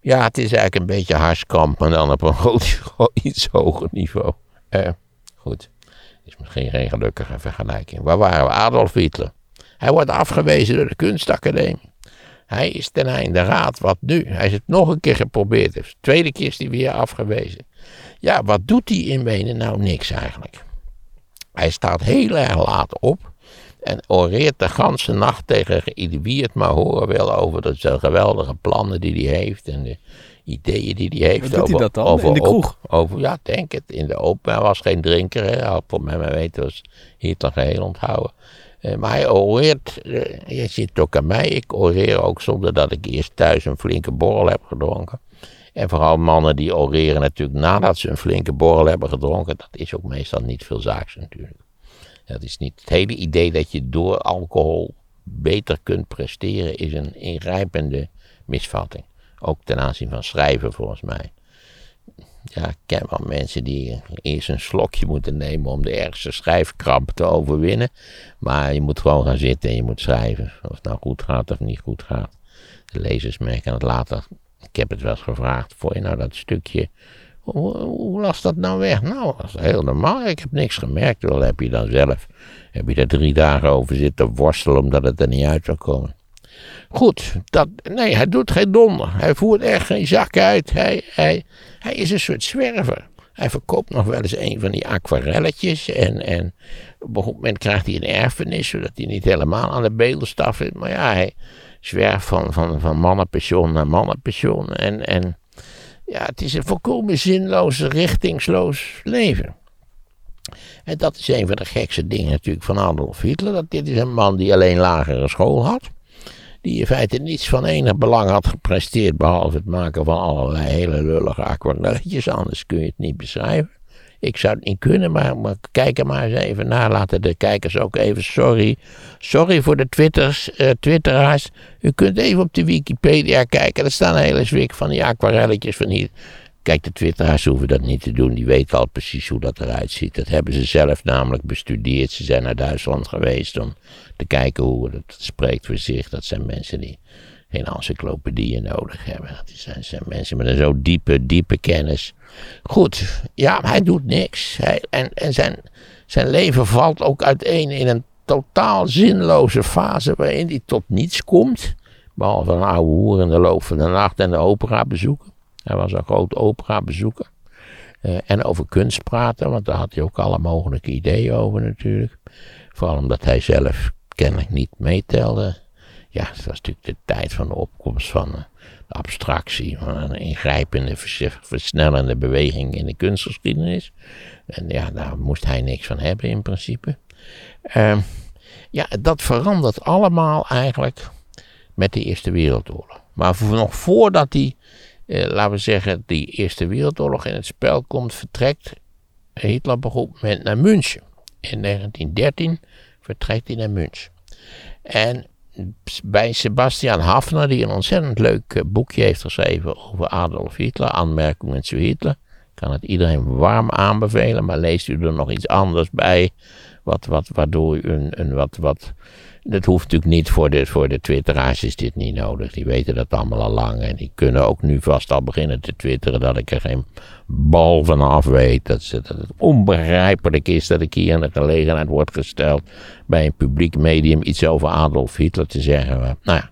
Ja, het is eigenlijk een beetje harskamp, maar dan op een *laughs* iets hoger niveau. Uh, goed, is misschien geen gelukkige vergelijking. Waar waren we? Adolf Hitler. Hij wordt afgewezen door de kunstacademie. Hij is ten einde raad. Wat nu? Hij is het nog een keer geprobeerd. De tweede keer is hij weer afgewezen. Ja, wat doet hij in Wenen? Nou, niks eigenlijk. Hij staat heel erg laat op. En oreert de ganse nacht tegen wie het maar horen wil over de geweldige plannen die hij heeft. En de ideeën die hij heeft. Wat doet hij dat dan? in de kroeg? Over, ja, denk het. In de open. Hij was geen drinker. Hè. Hij voor mij weten was Hitler geheel onthouden. Uh, maar hij oreert, uh, je ziet het ook aan mij, ik oreer ook zonder dat ik eerst thuis een flinke borrel heb gedronken. En vooral mannen die oreren natuurlijk nadat ze een flinke borrel hebben gedronken, dat is ook meestal niet veel zaaks natuurlijk. Dat is niet het hele idee dat je door alcohol beter kunt presteren, is een ingrijpende misvatting. Ook ten aanzien van schrijven volgens mij. Ja, ik ken wel mensen die eerst een slokje moeten nemen om de ergste schrijfkramp te overwinnen. Maar je moet gewoon gaan zitten en je moet schrijven. Of het nou goed gaat of niet goed gaat. De lezers merken het later. Ik heb het wel eens gevraagd. Voor je nou dat stukje. Hoe, las dat nou weg? Nou, dat is heel normaal. Ik heb niks gemerkt. Wel heb je dan zelf. Heb je er drie dagen over zitten worstelen omdat het er niet uit zou komen. Goed, dat, nee, hij doet geen donder. Hij voert echt geen zak uit. Hij, hij, hij is een soort zwerver. Hij verkoopt nog wel eens een van die aquarelletjes. En, en op een moment krijgt hij een erfenis, zodat hij niet helemaal aan de bedelstaf is. Maar ja, hij zwerft van, van, van mannenpension naar mannenpension. En, en ja, het is een volkomen zinloos, richtingsloos leven. En dat is een van de gekste dingen natuurlijk van Adolf Hitler. Dat dit is een man die alleen lagere school had die in feite niets van enig belang had gepresteerd, behalve het maken van allerlei hele lullige aquarelletjes, anders kun je het niet beschrijven. Ik zou het niet kunnen, maar, maar kijk er maar eens even naar. Laten de kijkers ook even, sorry, sorry voor de twitters, uh, twitteraars. U kunt even op de Wikipedia kijken, er staan een hele zwik van die aquarelletjes van hier. Kijk, de twitteraars hoeven dat niet te doen. Die weten al precies hoe dat eruit ziet. Dat hebben ze zelf namelijk bestudeerd. Ze zijn naar Duitsland geweest om te kijken hoe het spreekt voor zich. Dat zijn mensen die geen encyclopedieën nodig hebben. Dat zijn, mensen met een zo diepe, diepe kennis. Goed, ja, hij doet niks. Hij, en en zijn, zijn leven valt ook uiteen in een totaal zinloze fase waarin hij tot niets komt. Behalve een oude hoer in de loop van de nacht en de opera bezoeken. Hij was een groot opera bezoeker. Uh, en over kunst praten, want daar had hij ook alle mogelijke ideeën over natuurlijk. Vooral omdat hij zelf kennelijk niet meetelde. Ja, het was natuurlijk de tijd van de opkomst van uh, de abstractie, van een ingrijpende, versnellende beweging in de kunstgeschiedenis. En ja, daar moest hij niks van hebben in principe. Uh, ja, dat verandert allemaal eigenlijk met de Eerste Wereldoorlog. Maar nog voordat die eh, laten we zeggen, die Eerste Wereldoorlog in het spel komt, vertrekt Hitler op naar München. In 1913 vertrekt hij naar München. En bij Sebastian Hafner, die een ontzettend leuk eh, boekje heeft geschreven over Adolf Hitler, aanmerkingen zu Hitler, kan het iedereen warm aanbevelen, maar leest u er nog iets anders bij, wat, wat, waardoor u een, een wat, wat dat hoeft natuurlijk niet voor de, voor de twitteraars is dit niet nodig. Die weten dat allemaal al lang. En die kunnen ook nu vast al beginnen te twitteren dat ik er geen bal van af weet. Dat, ze, dat het onbegrijpelijk is dat ik hier in de gelegenheid word gesteld bij een publiek medium iets over Adolf Hitler te zeggen. nou ja,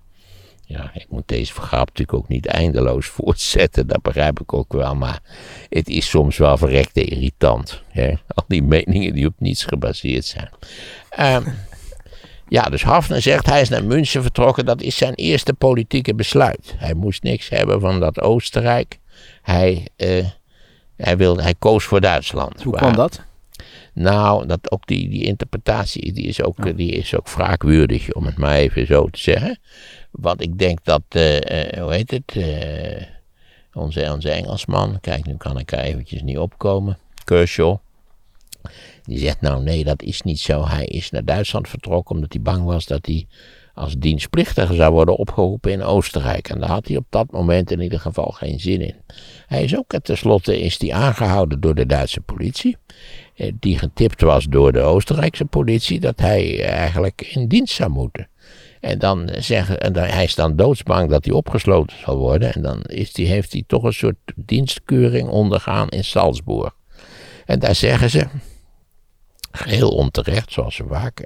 ja, ik moet deze vergrap natuurlijk ook niet eindeloos *laughs* voortzetten, dat begrijp ik ook wel. Maar het is soms wel verrekte irritant. Hè? Al die meningen die op niets gebaseerd zijn. Um, ja, dus Hafner zegt hij is naar München vertrokken. Dat is zijn eerste politieke besluit. Hij moest niks hebben van dat Oostenrijk. Hij, uh, hij, wilde, hij koos voor Duitsland. Hoe kwam dat? Nou, dat ook die, die interpretatie die is, ook, die is ook wraakwürdig, om het maar even zo te zeggen. Want ik denk dat, uh, uh, hoe heet het, onze, onze Engelsman, kijk nu kan ik er eventjes niet opkomen, Kershaw. Die zegt nou nee, dat is niet zo. Hij is naar Duitsland vertrokken omdat hij bang was dat hij als dienstplichtige zou worden opgeroepen in Oostenrijk. En daar had hij op dat moment in ieder geval geen zin in. Hij is ook tenslotte is hij aangehouden door de Duitse politie. eh, die getipt was door de Oostenrijkse politie, dat hij eigenlijk in dienst zou moeten. En dan zeggen, en hij is dan doodsbang dat hij opgesloten zal worden. En dan is die, heeft hij toch een soort dienstkeuring ondergaan in Salzburg. En daar zeggen ze, heel onterecht, zoals ze vaak,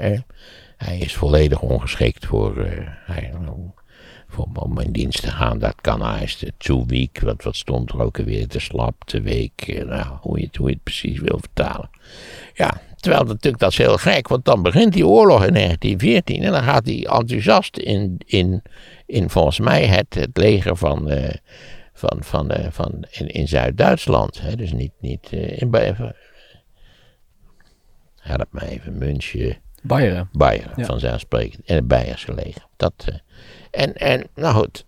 hij is volledig ongeschikt voor, voor, om in dienst te gaan. Dat kan hij is too weak, wat, stond er ook weer, te slap, te week, eh, nou, hoe, je het, precies wil vertalen. Ja, terwijl natuurlijk dat is heel gek, want dan begint die oorlog in 1914 en dan gaat hij enthousiast in, in, in volgens mij het, het leger van, uh, van, van, uh, van in, in Zuid-Duitsland. Dus niet, niet uh, in, help me even, München. Bayern. Bayern, ja. vanzelfsprekend. En het Beierse leger. Dat, uh, en, en, nou goed,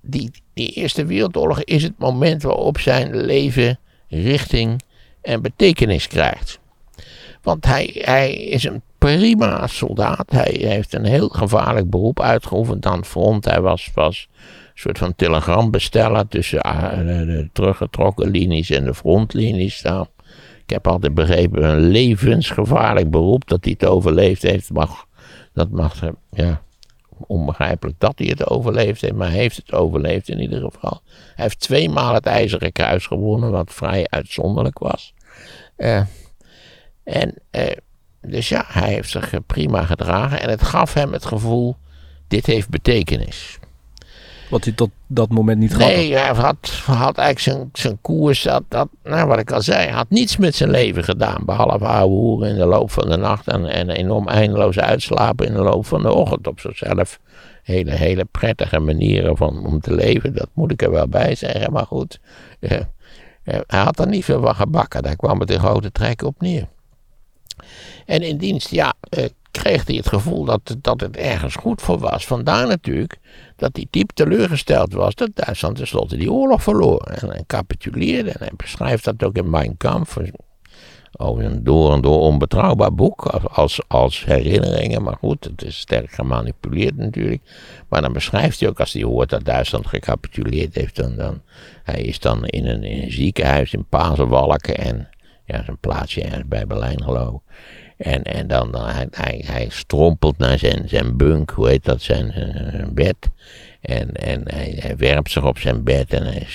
die, die Eerste Wereldoorlog is het moment waarop zijn leven richting en betekenis krijgt. Want hij, hij is een prima soldaat. Hij heeft een heel gevaarlijk beroep uitgeoefend aan het front. Hij was, was soort van telegrambesteller tussen uh, de teruggetrokken linies en de frontlinies. Nou, ik heb altijd begrepen, een levensgevaarlijk beroep dat hij het overleefd heeft. Mag, dat mag, ja, onbegrijpelijk dat hij het overleefd heeft, maar heeft het overleefd in ieder geval. Hij heeft tweemaal het IJzeren Kruis gewonnen, wat vrij uitzonderlijk was. Uh, en, dus ja, hij heeft zich prima gedragen en het gaf hem het gevoel, dit heeft betekenis. Wat hij tot dat moment niet had. Nee, hij had, had eigenlijk zijn, zijn koers, dat, dat, nou, wat ik al zei, had niets met zijn leven gedaan. Behalve ouwe hoeren in de loop van de nacht en, en enorm eindeloos uitslapen in de loop van de ochtend. Op zichzelf hele, hele prettige manieren van, om te leven, dat moet ik er wel bij zeggen. Maar goed, eh, eh, hij had er niet veel van gebakken, daar kwam het in grote trekken op neer. En in dienst, ja, eh, kreeg hij het gevoel dat, dat het ergens goed voor was. Vandaar natuurlijk dat hij diep teleurgesteld was dat Duitsland tenslotte die oorlog verloor. En hij capituleerde. En hij beschrijft dat ook in Mein Kampf. Over een door en door onbetrouwbaar boek. Als, als herinneringen. Maar goed, het is sterk gemanipuleerd natuurlijk. Maar dan beschrijft hij ook als hij hoort dat Duitsland gecapituleerd heeft. Dan, dan, hij is dan in een, in een ziekenhuis in Pazenwalken. En ja, zijn plaatsje ergens bij Berlijn geloof ik. En, en dan, dan hij, hij, strompelt naar zijn, zijn bunk, hoe heet dat, zijn, bed. En, en hij, werpt zich op zijn bed en hij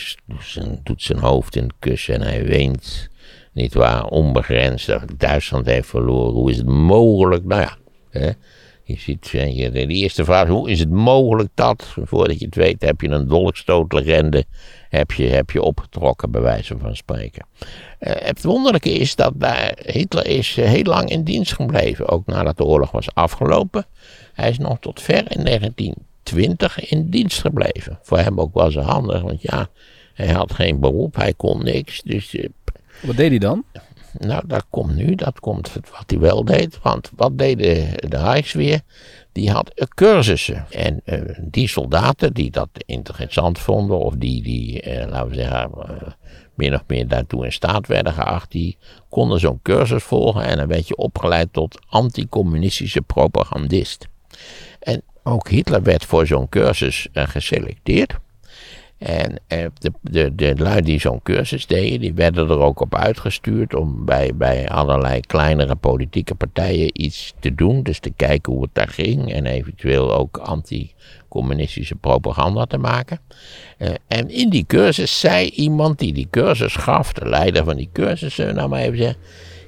doet zijn hoofd in het kussen en hij weent. Niet waar, onbegrensd. Duitsland heeft verloren. Hoe is het mogelijk? Nou ja, hè? Je ziet, je, de eerste vraag hoe is het mogelijk dat? Voordat je het weet heb je een dolkstootlegende heb je, heb je opgetrokken, bij wijze van spreken. Uh, het wonderlijke is dat Hitler is eh, heel lang in dienst gebleven, ook nadat de oorlog was afgelopen. Hij is nog tot ver in 1920 in dienst gebleven. Voor hem ook wel zo handig, want ja, hij had geen beroep, hij kon niks. Dus, Wat deed hij dan? Nou, dat komt nu, dat komt wat hij wel deed. Want wat deed de, Rijksweer? Die had cursussen. En uh, die soldaten die dat interessant vonden, of die, die uh, laten we zeggen, uh, min of meer daartoe in staat werden geacht, die konden zo'n cursus volgen en dan werd je opgeleid tot anticommunistische propagandist. En ook Hitler werd voor zo'n cursus geselecteerd. En eh, de, de, de lui die zo'n cursus deden, die werden er ook op uitgestuurd om bij, bij allerlei kleinere politieke partijen iets te doen. Dus te kijken hoe het daar ging en eventueel ook anti-communistische propaganda te maken. Uh, en in die cursus zei iemand die die cursus gaf, de leider van die cursus, nou maar even zeggen,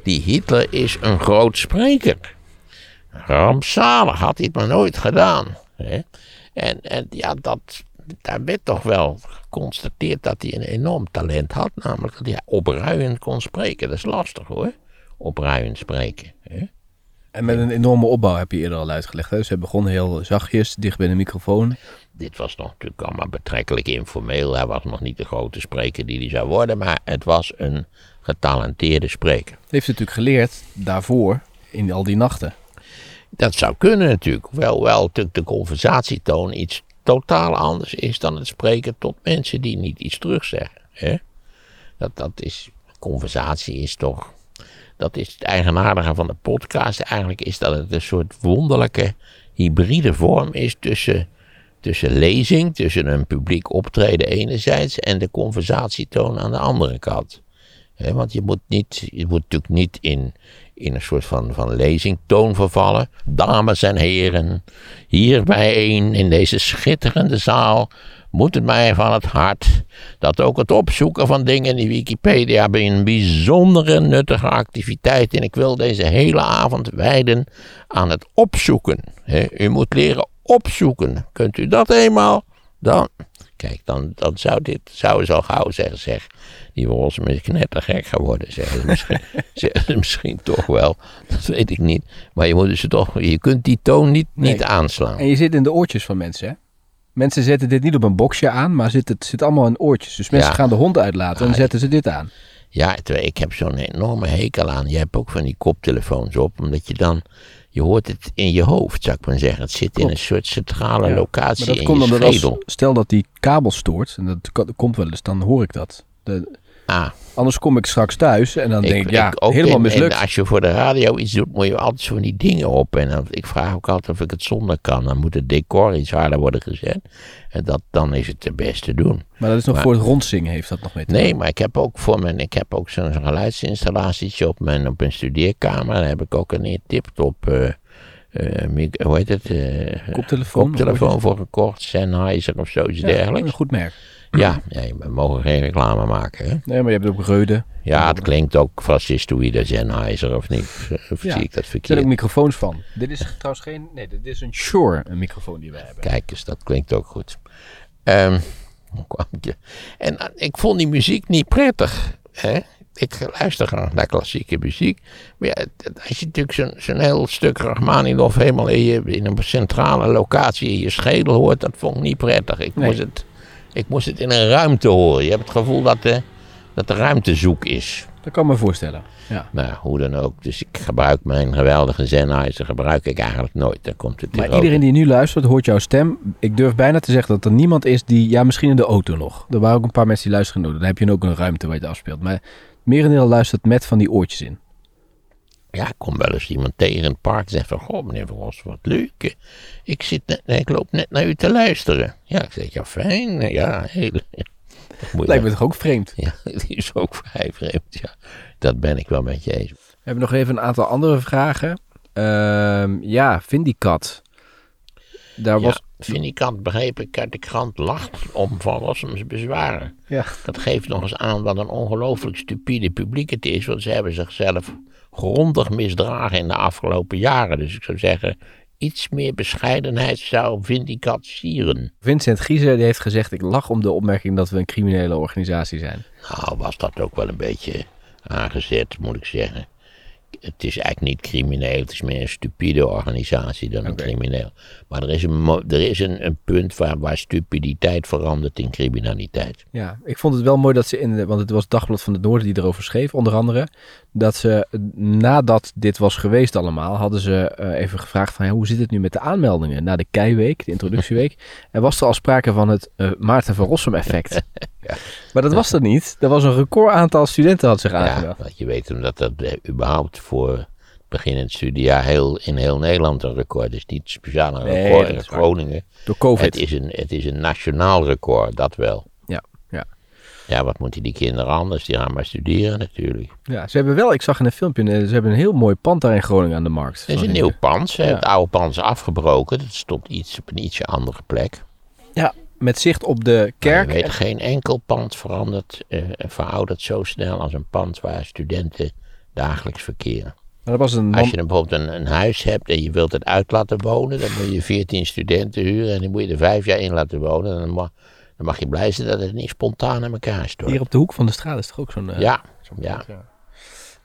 die Hitler is een groot spreker. Rampzalig, had hij het maar nooit gedaan. En, en ja, dat, daar werd toch wel geconstateerd dat hij een enorm talent had. Namelijk dat hij opruiend kon spreken. Dat is lastig hoor. Opruiend spreken. Hè? En met een enorme opbouw heb je eerder al uitgelegd. Hè? Dus hij begon heel zachtjes, dicht bij de microfoon. Dit was nog natuurlijk allemaal betrekkelijk informeel. Hij was nog niet de grote spreker die hij zou worden. Maar het was een getalenteerde spreker. Heeft hij natuurlijk geleerd daarvoor in al die nachten. Dat zou kunnen natuurlijk. Wel, wel natuurlijk de conversatietoon iets totaal anders is dan het spreken tot mensen die niet iets terugzeggen. Hè? Dat, dat is, conversatie is toch, dat is het eigenaardige van de podcast. Eigenlijk is dat het een soort wonderlijke hybride vorm is tussen, tussen lezing, tussen een publiek optreden enerzijds en de conversatietoon aan de andere kant. Want je moet, niet, je moet natuurlijk niet in, in een soort van, van lezingtoon vervallen. Dames en heren, hier bijeen in deze schitterende zaal moet het mij van het hart dat ook het opzoeken van dingen in Wikipedia een bijzondere nuttige activiteit en ik wil deze hele avond wijden aan het opzoeken. U moet leren opzoeken. Kunt u dat eenmaal? Dan, kijk, dan, dan zou dit, zou ze al gauw zeggen, zeg, die Wolsum is knettergek geworden, zeggen ze, misschien, *laughs* zeggen ze misschien toch wel. Dat weet ik niet. Maar je, moet dus toch, je kunt die toon niet, niet aanslaan. En je zit in de oortjes van mensen, hè? Mensen zetten dit niet op een boxje aan, maar zit, het zit allemaal in oortjes. Dus mensen Ja. gaan de hond uitlaten en Ah, zetten ze dit aan. Ja, ik heb zo'n enorme hekel aan. Je hebt ook van die koptelefoons op, omdat je dan. Je hoort het in je hoofd, zou ik maar zeggen. Het zit in een soort centrale Ja, locatie Maar dat in komt je als, schedel. stel dat die kabel stoort, en dat komt wel eens, dan hoor ik dat. De, Ah, anders kom ik straks thuis en dan denk ik, ja, ook helemaal mislukt. En als je voor de radio iets doet, moet je altijd zo van die dingen op. En dan, ik vraag ook altijd of ik het zonder kan. Dan moet het decor iets harder worden gezet. En dat, dan is het het beste doen. maar dat is nog maar- voor het rondzingen heeft dat nog mee te Nee, maar ik heb ook voor mijn, ik heb ook zo'n geluidsinstallatie op mijn, op mijn studeerkamer. Daar heb ik ook een tip-top, mic- hoe heet het? eh, Koptelefoon? koptelefoon voor gekocht. Sennheiser of zoiets Ja, dergelijks. een goed merk. Ja, ja, we mogen geen reclame maken. Hè? Nee, maar je hebt ook Reude. Ja, het klinkt ook fascistoïde Sennheiser of niet? Of Ja, zie ik dat Er zijn verkeerd? ook microfoons van. Dit is trouwens geen, nee, dit is een Shure, een microfoon die wij hebben. Kijk eens, dat klinkt ook goed. Je- en eh, ik vond die muziek niet prettig. Hè? Ik luister graag naar klassieke muziek. Maar ja, als je natuurlijk zo'n heel stuk Rachmaninoff helemaal in, je, in een centrale locatie in je schedel hoort, dat vond ik niet prettig. Ik, Nee. moest, het, ik moest het in een ruimte horen. Je hebt het gevoel dat de, dat de ruimte zoek is. Dat kan ik me voorstellen. Ja. Nou, hoe dan ook. Dus ik gebruik mijn geweldige Sennheiser, gebruik ik eigenlijk nooit. Daar komt het Maar iedereen die nu luistert, hoort jouw stem. Ik durf bijna te zeggen dat er niemand is die, ja, misschien in de auto nog. Er waren ook een paar mensen die luisteren. Dan heb je ook een ruimte waar je het afspeelt. Maar merendeel luistert met van die oortjes in. Ja, ik kom wel eens iemand tegen in het park en zegt van, goh meneer Van Os, wat leuk. Ik, zit net, ik loop net naar u te luisteren. Ja, ik zeg, ja fijn, ja, je *laughs* Lijkt me toch ook vreemd. Ja, *laughs* die is ook vrij vreemd, ja. Dat ben ik wel met je eens. We hebben nog even een aantal andere vragen. Ehm, ja, Vindicat. Daar was... Ja, Vinnikant begreep ik uit de krant lacht om Van Rossums bezwaren. Ja. Dat geeft nog eens aan wat een ongelooflijk stupide publiek het is. Want ze hebben zichzelf grondig misdragen in de afgelopen jaren. Dus ik zou zeggen, iets meer bescheidenheid zou Vindicat sieren. Vincent Giezer die heeft gezegd, ik lach om de opmerking dat we een criminele organisatie zijn. Nou, was dat ook wel een beetje aangezet, moet ik zeggen. Het is eigenlijk niet crimineel, het is meer een stupide organisatie dan een crimineel. Maar er is een, er is een, een punt waar, waar stupiditeit verandert in criminaliteit. Ja, ik vond het wel mooi dat ze in de, want het was het Dagblad van het Noorden die erover schreef, onder andere, dat ze nadat dit was geweest allemaal, hadden ze eh, even gevraagd van ja, hoe zit het nu met de aanmeldingen na de Keiweek, de introductieweek. *laughs* en was er al sprake van het eh, Maarten van Rossum effect. *laughs* Maar dat was er niet. Er was een record aantal studenten had zich Ja, aangemeld. want je weet omdat dat eh, überhaupt voor het begin in het studiejaar heel, in heel Nederland een record is. Niet speciaal een record in. Groningen. Door COVID. Het is, een, het is een nationaal record, dat wel. Ja, ja. Ja, wat moeten die kinderen anders? Die gaan maar studeren natuurlijk. ja, ze hebben wel, ik zag in een filmpje, eh, ze hebben een heel mooi pand daar in Groningen aan de markt. Het is een nieuw pand. Ze Ja. hebben Het oude pand is afgebroken. Dat stond iets op een ietsje andere plek. Ja, met zicht op de kerk. Je weet, geen enkel pand verandert, eh, veroudert zo snel als een pand waar studenten dagelijks verkeren. Maar dat was een Als je dan bijvoorbeeld een, een huis hebt en je wilt het uit laten wonen, dan moet je 14 studenten huren en die moet je er vijf jaar in laten wonen. En dan mag, dan mag je blij zijn dat het niet spontaan in elkaar stort. hier op de hoek van de straat is toch ook zo'n... eh, ja, ja. ja.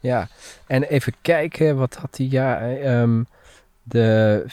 Ja, en even kijken, wat had hij? Ja, eh, ehm, de,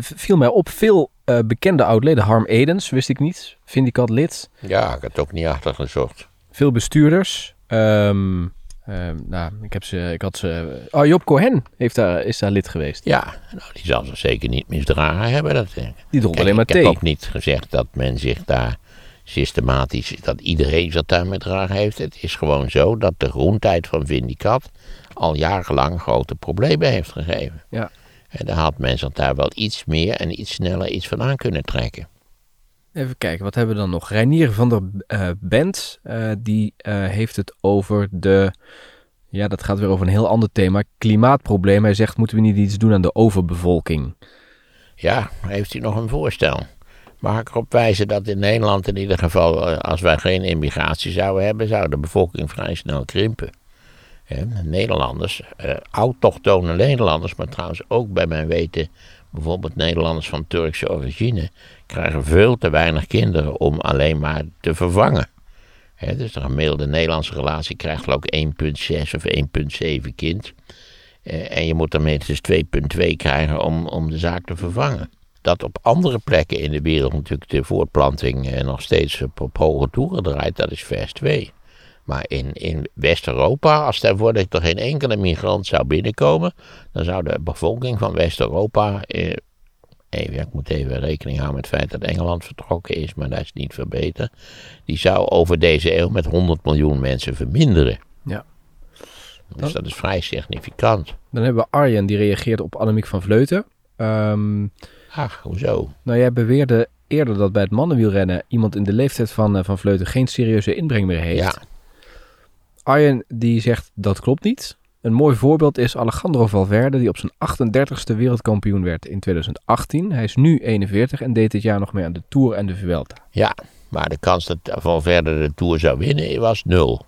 viel mij op, veel eh, bekende oudleden. Harm Edens, wist ik niet. Vindicat lid. ja, ik had het ook niet achtergezocht. Veel bestuurders. Ehm, ehm, nou, ik, heb ze, ik had ze... Oh, Job Cohen heeft daar, is daar lid geweest. Ja, nou, die zal zich zeker niet misdragen hebben. Dat. Die dronk alleen maar ik heb thee. ook niet gezegd dat men zich daar systematisch, dat iedereen zich daar met dragen heeft. Het is gewoon zo dat de groentijd van Vindicat al jarenlang grote problemen heeft gegeven. Ja. En daar had men zich daar wel iets meer en iets sneller iets van aan kunnen trekken. Even kijken, wat hebben we dan nog? Reinier van der eh Bent, eh, die eh, heeft het over de... Ja, dat gaat weer over een heel ander thema. Klimaatprobleem. Hij zegt, moeten we niet iets doen aan de overbevolking? Ja, heeft u nog een voorstel? Mag ik erop wijzen dat in Nederland in ieder geval, als wij geen immigratie zouden hebben, zou de bevolking vrij snel krimpen. Nederlanders, eh, autochtone Nederlanders, maar trouwens ook bij mijn weten bijvoorbeeld Nederlanders van Turkse origine, krijgen veel te weinig kinderen om alleen maar te vervangen. Dus een gemiddelde Nederlandse relatie krijgt geloof ik 1,6 of 1,7 kind. Eh, en je moet er minstens 2,2 krijgen om, om de zaak te vervangen. Dat op andere plekken in de wereld natuurlijk de voortplanting eh, nog steeds op, op hoge toeren draait, dat is vers 2. Maar in, in West-Europa, als dat er geen enkele migrant zou binnenkomen, dan zou de bevolking van West-Europa. Eh, even, ja, ik moet even rekening houden met het feit dat Engeland vertrokken is, maar dat is niet verbeterd. Die zou over deze eeuw met 100 miljoen mensen verminderen. Ja. Dus dat is vrij significant. Dan hebben we Arjen, die reageert op Annemiek van Vleuten. Ehm, Ach, hoezo? nou, jij beweerde eerder dat bij het mannenwielrennen iemand in de leeftijd van, eh, van Vleuten geen serieuze inbreng meer heeft. Ja, Arjen die zegt dat klopt niet. Een mooi voorbeeld is Alejandro Valverde, die op zijn 38ste wereldkampioen werd in 2018. Hij is nu 41 en deed dit jaar nog mee aan de Tour en de Vuelta. ja, maar de kans dat Van Verder de Tour zou winnen was nul.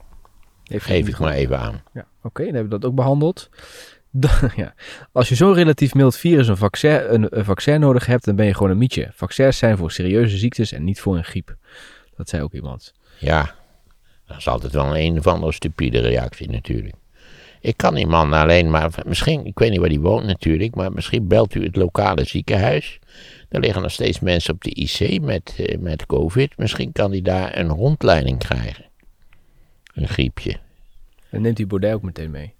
Heeft Geef ik maar even aan. Ja, oké, dan hebben we dat ook behandeld. *laughs* Dan, ja. Als je zo'n relatief mild virus een vaccin, een, een vaccin nodig hebt, dan ben je gewoon een mietje. Vaccins zijn voor serieuze ziektes en niet voor een griep. Dat zei ook iemand. Ja, dat is altijd wel een of andere stupide reactie natuurlijk. Ik kan die man alleen maar, misschien, ik weet niet waar hij woont natuurlijk, maar misschien belt u het lokale ziekenhuis. Er liggen nog steeds mensen op de IC met, eh, met COVID. Misschien kan hij daar een rondleiding krijgen. Een griepje. En neemt die Baudet ook meteen mee.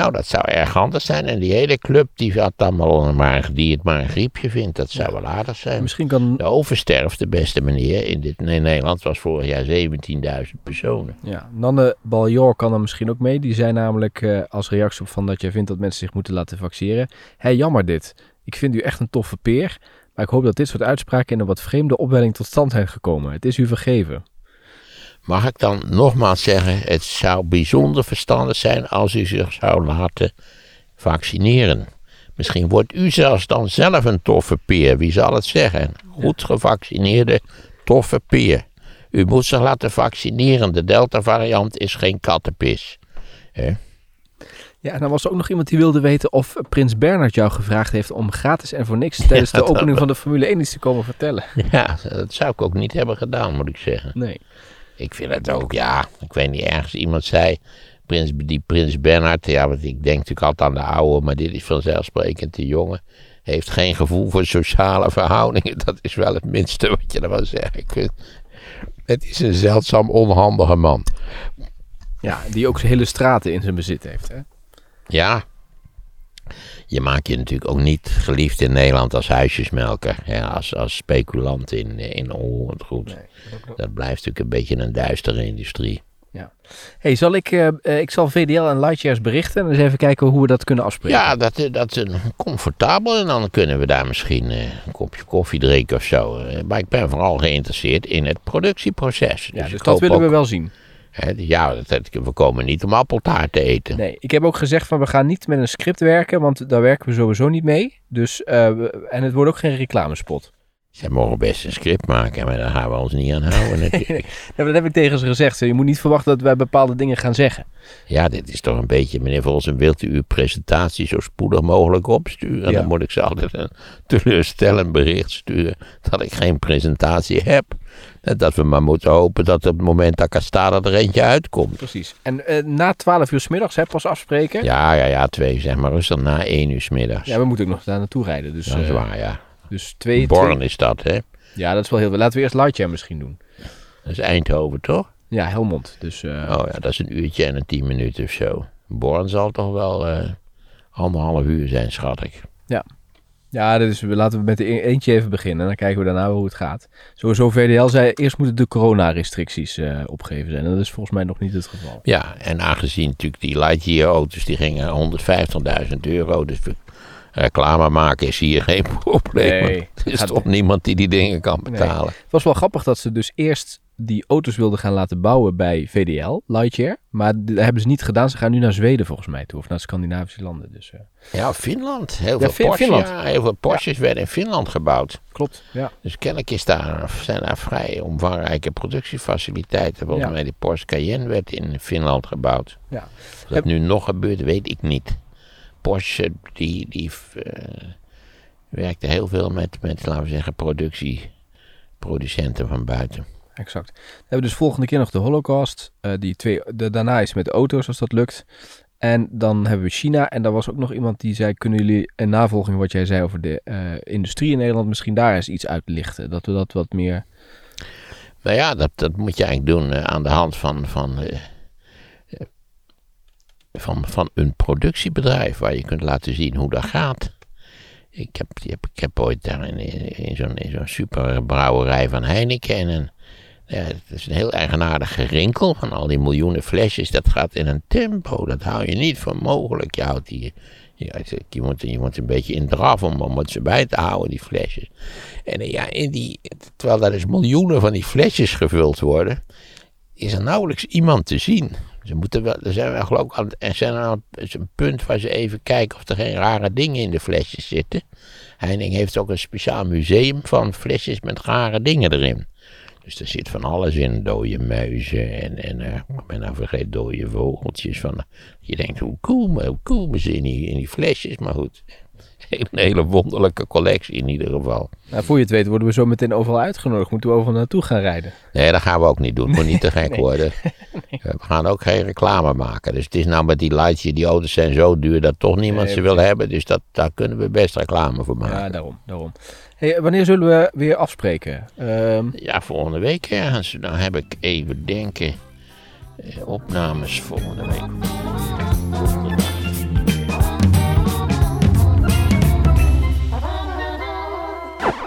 Nou, dat zou erg handig zijn. En die hele club die, had dan maar, die het maar een griepje vindt, dat zou wel aardig zijn. Misschien kan, De oversterfte, beste meneer, in, dit, in Nederland was vorig jaar 17.000 personen. ja, Nanne Baljor kan er misschien ook mee. Die zei namelijk eh, als reactie op van dat jij vindt dat mensen zich moeten laten vaccineren. Hé, jammer dit. Ik vind u echt een toffe peer. Maar ik hoop dat dit soort uitspraken in een wat vreemde opwelling tot stand zijn gekomen. Het is u vergeven. Mag ik dan nogmaals zeggen, het zou bijzonder verstandig zijn als u zich zou laten vaccineren. Misschien wordt u zelfs dan zelf een toffe peer, wie zal het zeggen? Goed gevaccineerde, toffe peer. U moet zich laten vaccineren, de Delta-variant is geen kattenpis. Hè? Ja, en dan was er ook nog iemand die wilde weten of Prins Bernhard jou gevraagd heeft om gratis en voor niks *laughs* tijdens de opening van de Formule 1 iets te komen vertellen. Ja, dat zou ik ook niet hebben gedaan, moet ik zeggen. Nee. Ik vind het ook, ja, ik weet niet, ergens iemand zei, prins, die prins Bernhard, ja, want ik denk natuurlijk altijd aan de oude, maar dit is vanzelfsprekend de jongen, heeft geen gevoel voor sociale verhoudingen. *laughs* Dat is wel het minste wat je ervan. Ik vind, het is een zeldzaam onhandige man. Ja, die ook hele straten in zijn bezit heeft. Hè? Ja, je maakt je natuurlijk ook niet geliefd in Nederland als huisjesmelker, hè, als, als speculant in, in onroerend goed. Dat blijft natuurlijk een beetje een duistere industrie. Hey, zal ik, eh, eh, ik zal VDL en Lightyears berichten en eens even kijken hoe we dat kunnen afspreken. Ja, dat, eh, dat is comfortabel en dan kunnen we daar misschien een kopje koffie drinken of zo. Maar ik ben vooral geïnteresseerd in het productieproces. Ja, dus ik dat willen we wel zien. Ja, we komen niet om appeltaart te eten. Nee, ik heb ook gezegd van we gaan niet met een script werken, want daar werken we sowieso niet mee. Dus, eh, en het wordt ook geen reclamespot. Zij mogen best een script maken, maar daar gaan we ons niet aan houden *laughs* natuurlijk. Dat heb ik tegen ze gezegd. Je moet niet verwachten dat wij bepaalde dingen gaan zeggen. Ja, dit is toch een beetje, meneer Volsen, wilt u uw presentatie zo spoedig mogelijk opsturen? Ja. Dan moet ik ze altijd een teleurstellend bericht sturen dat ik geen presentatie heb. En dat we maar moeten hopen dat op het moment dat ik er sta, dat er eentje uitkomt. Precies. En eh, na 12 uur 's middags hè, pas afspreken. Ja, ja, ja, twee, zeg maar rustig na één uur 's middags. Ja, we moeten ook nog daar naartoe rijden. Dus, dat is eh, waar, ja. Dus twee, Born is dat, hè? Ja, dat is wel heel veel. Laten we eerst Lightyear misschien doen. Dat is Eindhoven, toch? Ja, Helmond. Dus eh, Oh ja, dat is een uurtje en een tien minuten of zo. Born zal toch wel eh, anderhalf uur zijn, schat ik. ja, dus we- laten we met de e- eentje even beginnen. En dan kijken we daarna hoe het gaat. Sowieso VDL zei eerst moeten de coronarestricties eh opgegeven zijn. En dat is volgens mij nog niet het geval. Ja, en aangezien natuurlijk die Lightyear auto's, die gingen 150.000 euro. Dus we- Reclame maken is hier geen *laughs* probleem. Nee, er is gaat- toch niemand die die dingen kan betalen. Het was wel grappig dat ze dus eerst die auto's wilden gaan laten bouwen bij VDL, Lightyear. Maar dat hebben ze niet gedaan. Ze gaan nu naar Zweden volgens mij toe. Of naar Scandinavische landen. Dus eh, Ja, Finland. Heel Ja, veel, Porsche, Finland. ja, heel veel Porsches werden in Finland gebouwd. klopt. Ja. Dus kennelijk is daar, zijn daar vrij omvangrijke productiefaciliteiten. Volgens Ja. mij die Porsche Cayenne werd in Finland gebouwd. ja. Of dat nu nog gebeurt, weet ik niet. Porsche, die, die eh, werkte heel veel met, met, laten we zeggen, productieproducenten van buiten. Exact. Dan hebben we dus volgende keer nog de Holocaust. eh, die twee, de, daarna is met auto's als dat lukt. En dan hebben we China. En daar was ook nog iemand die zei: Kunnen jullie in navolging wat jij zei over de eh, industrie in Nederland misschien daar eens iets uitlichten? Dat we dat wat meer. Nou ja, dat, dat moet je eigenlijk doen aan de hand van, van, van, van een productiebedrijf waar je kunt laten zien hoe dat gaat. Ik heb, ik heb, ooit daar in, in, zo'n zo'n superbrouwerij van Heineken en ja, het is een heel eigenaardig gerinkel van al die miljoenen flesjes. Dat gaat in een tempo, dat hou je niet voor mogelijk. Je, houdt die, je, je, moet, je moet een beetje in draf om, om het ze bij te houden, die flesjes. En eh, ja, in die, terwijl er dus miljoenen van die flesjes gevuld worden, is er nauwelijks iemand te zien. Ze moeten wel, er zijn wel geloof aan- er zijn aan een punt waar ze even kijken of er geen rare dingen in de flesjes zitten. Heining heeft ook een speciaal museum van flesjes met rare dingen erin. Dus er zit van alles in, dode muizen en, en eh, ben nou vergeet, dode vogeltjes. Van, je denkt, hoe komen, hoe komen ze in die, in die flesjes? Maar goed, *laughs* een hele wonderlijke collectie in ieder geval. Nou, voor je het weet worden we zo meteen overal uitgenodigd. Moeten we overal naartoe gaan rijden? Nee, dat gaan we ook niet doen. Moet niet te *laughs* gek worden. *laughs* We gaan ook geen reclame maken. Dus het is nou met die lightjes, die auto's zijn zo duur dat toch niemand Nee, ze wil hebben. Dus dat, daar kunnen we best reclame voor maken. Ja, daarom. daarom. Hey, wanneer zullen we weer afspreken? Ehm, Ja, volgende week ergens. Dan heb ik even denken. eh, opnames volgende week.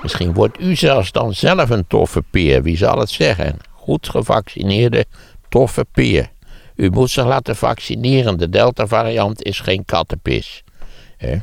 Misschien wordt u zelfs dan zelf een toffe peer. Wie zal het zeggen? Goed gevaccineerde, toffe peer. U moet zich laten vaccineren. De Delta-variant is geen kattenpis. Hè?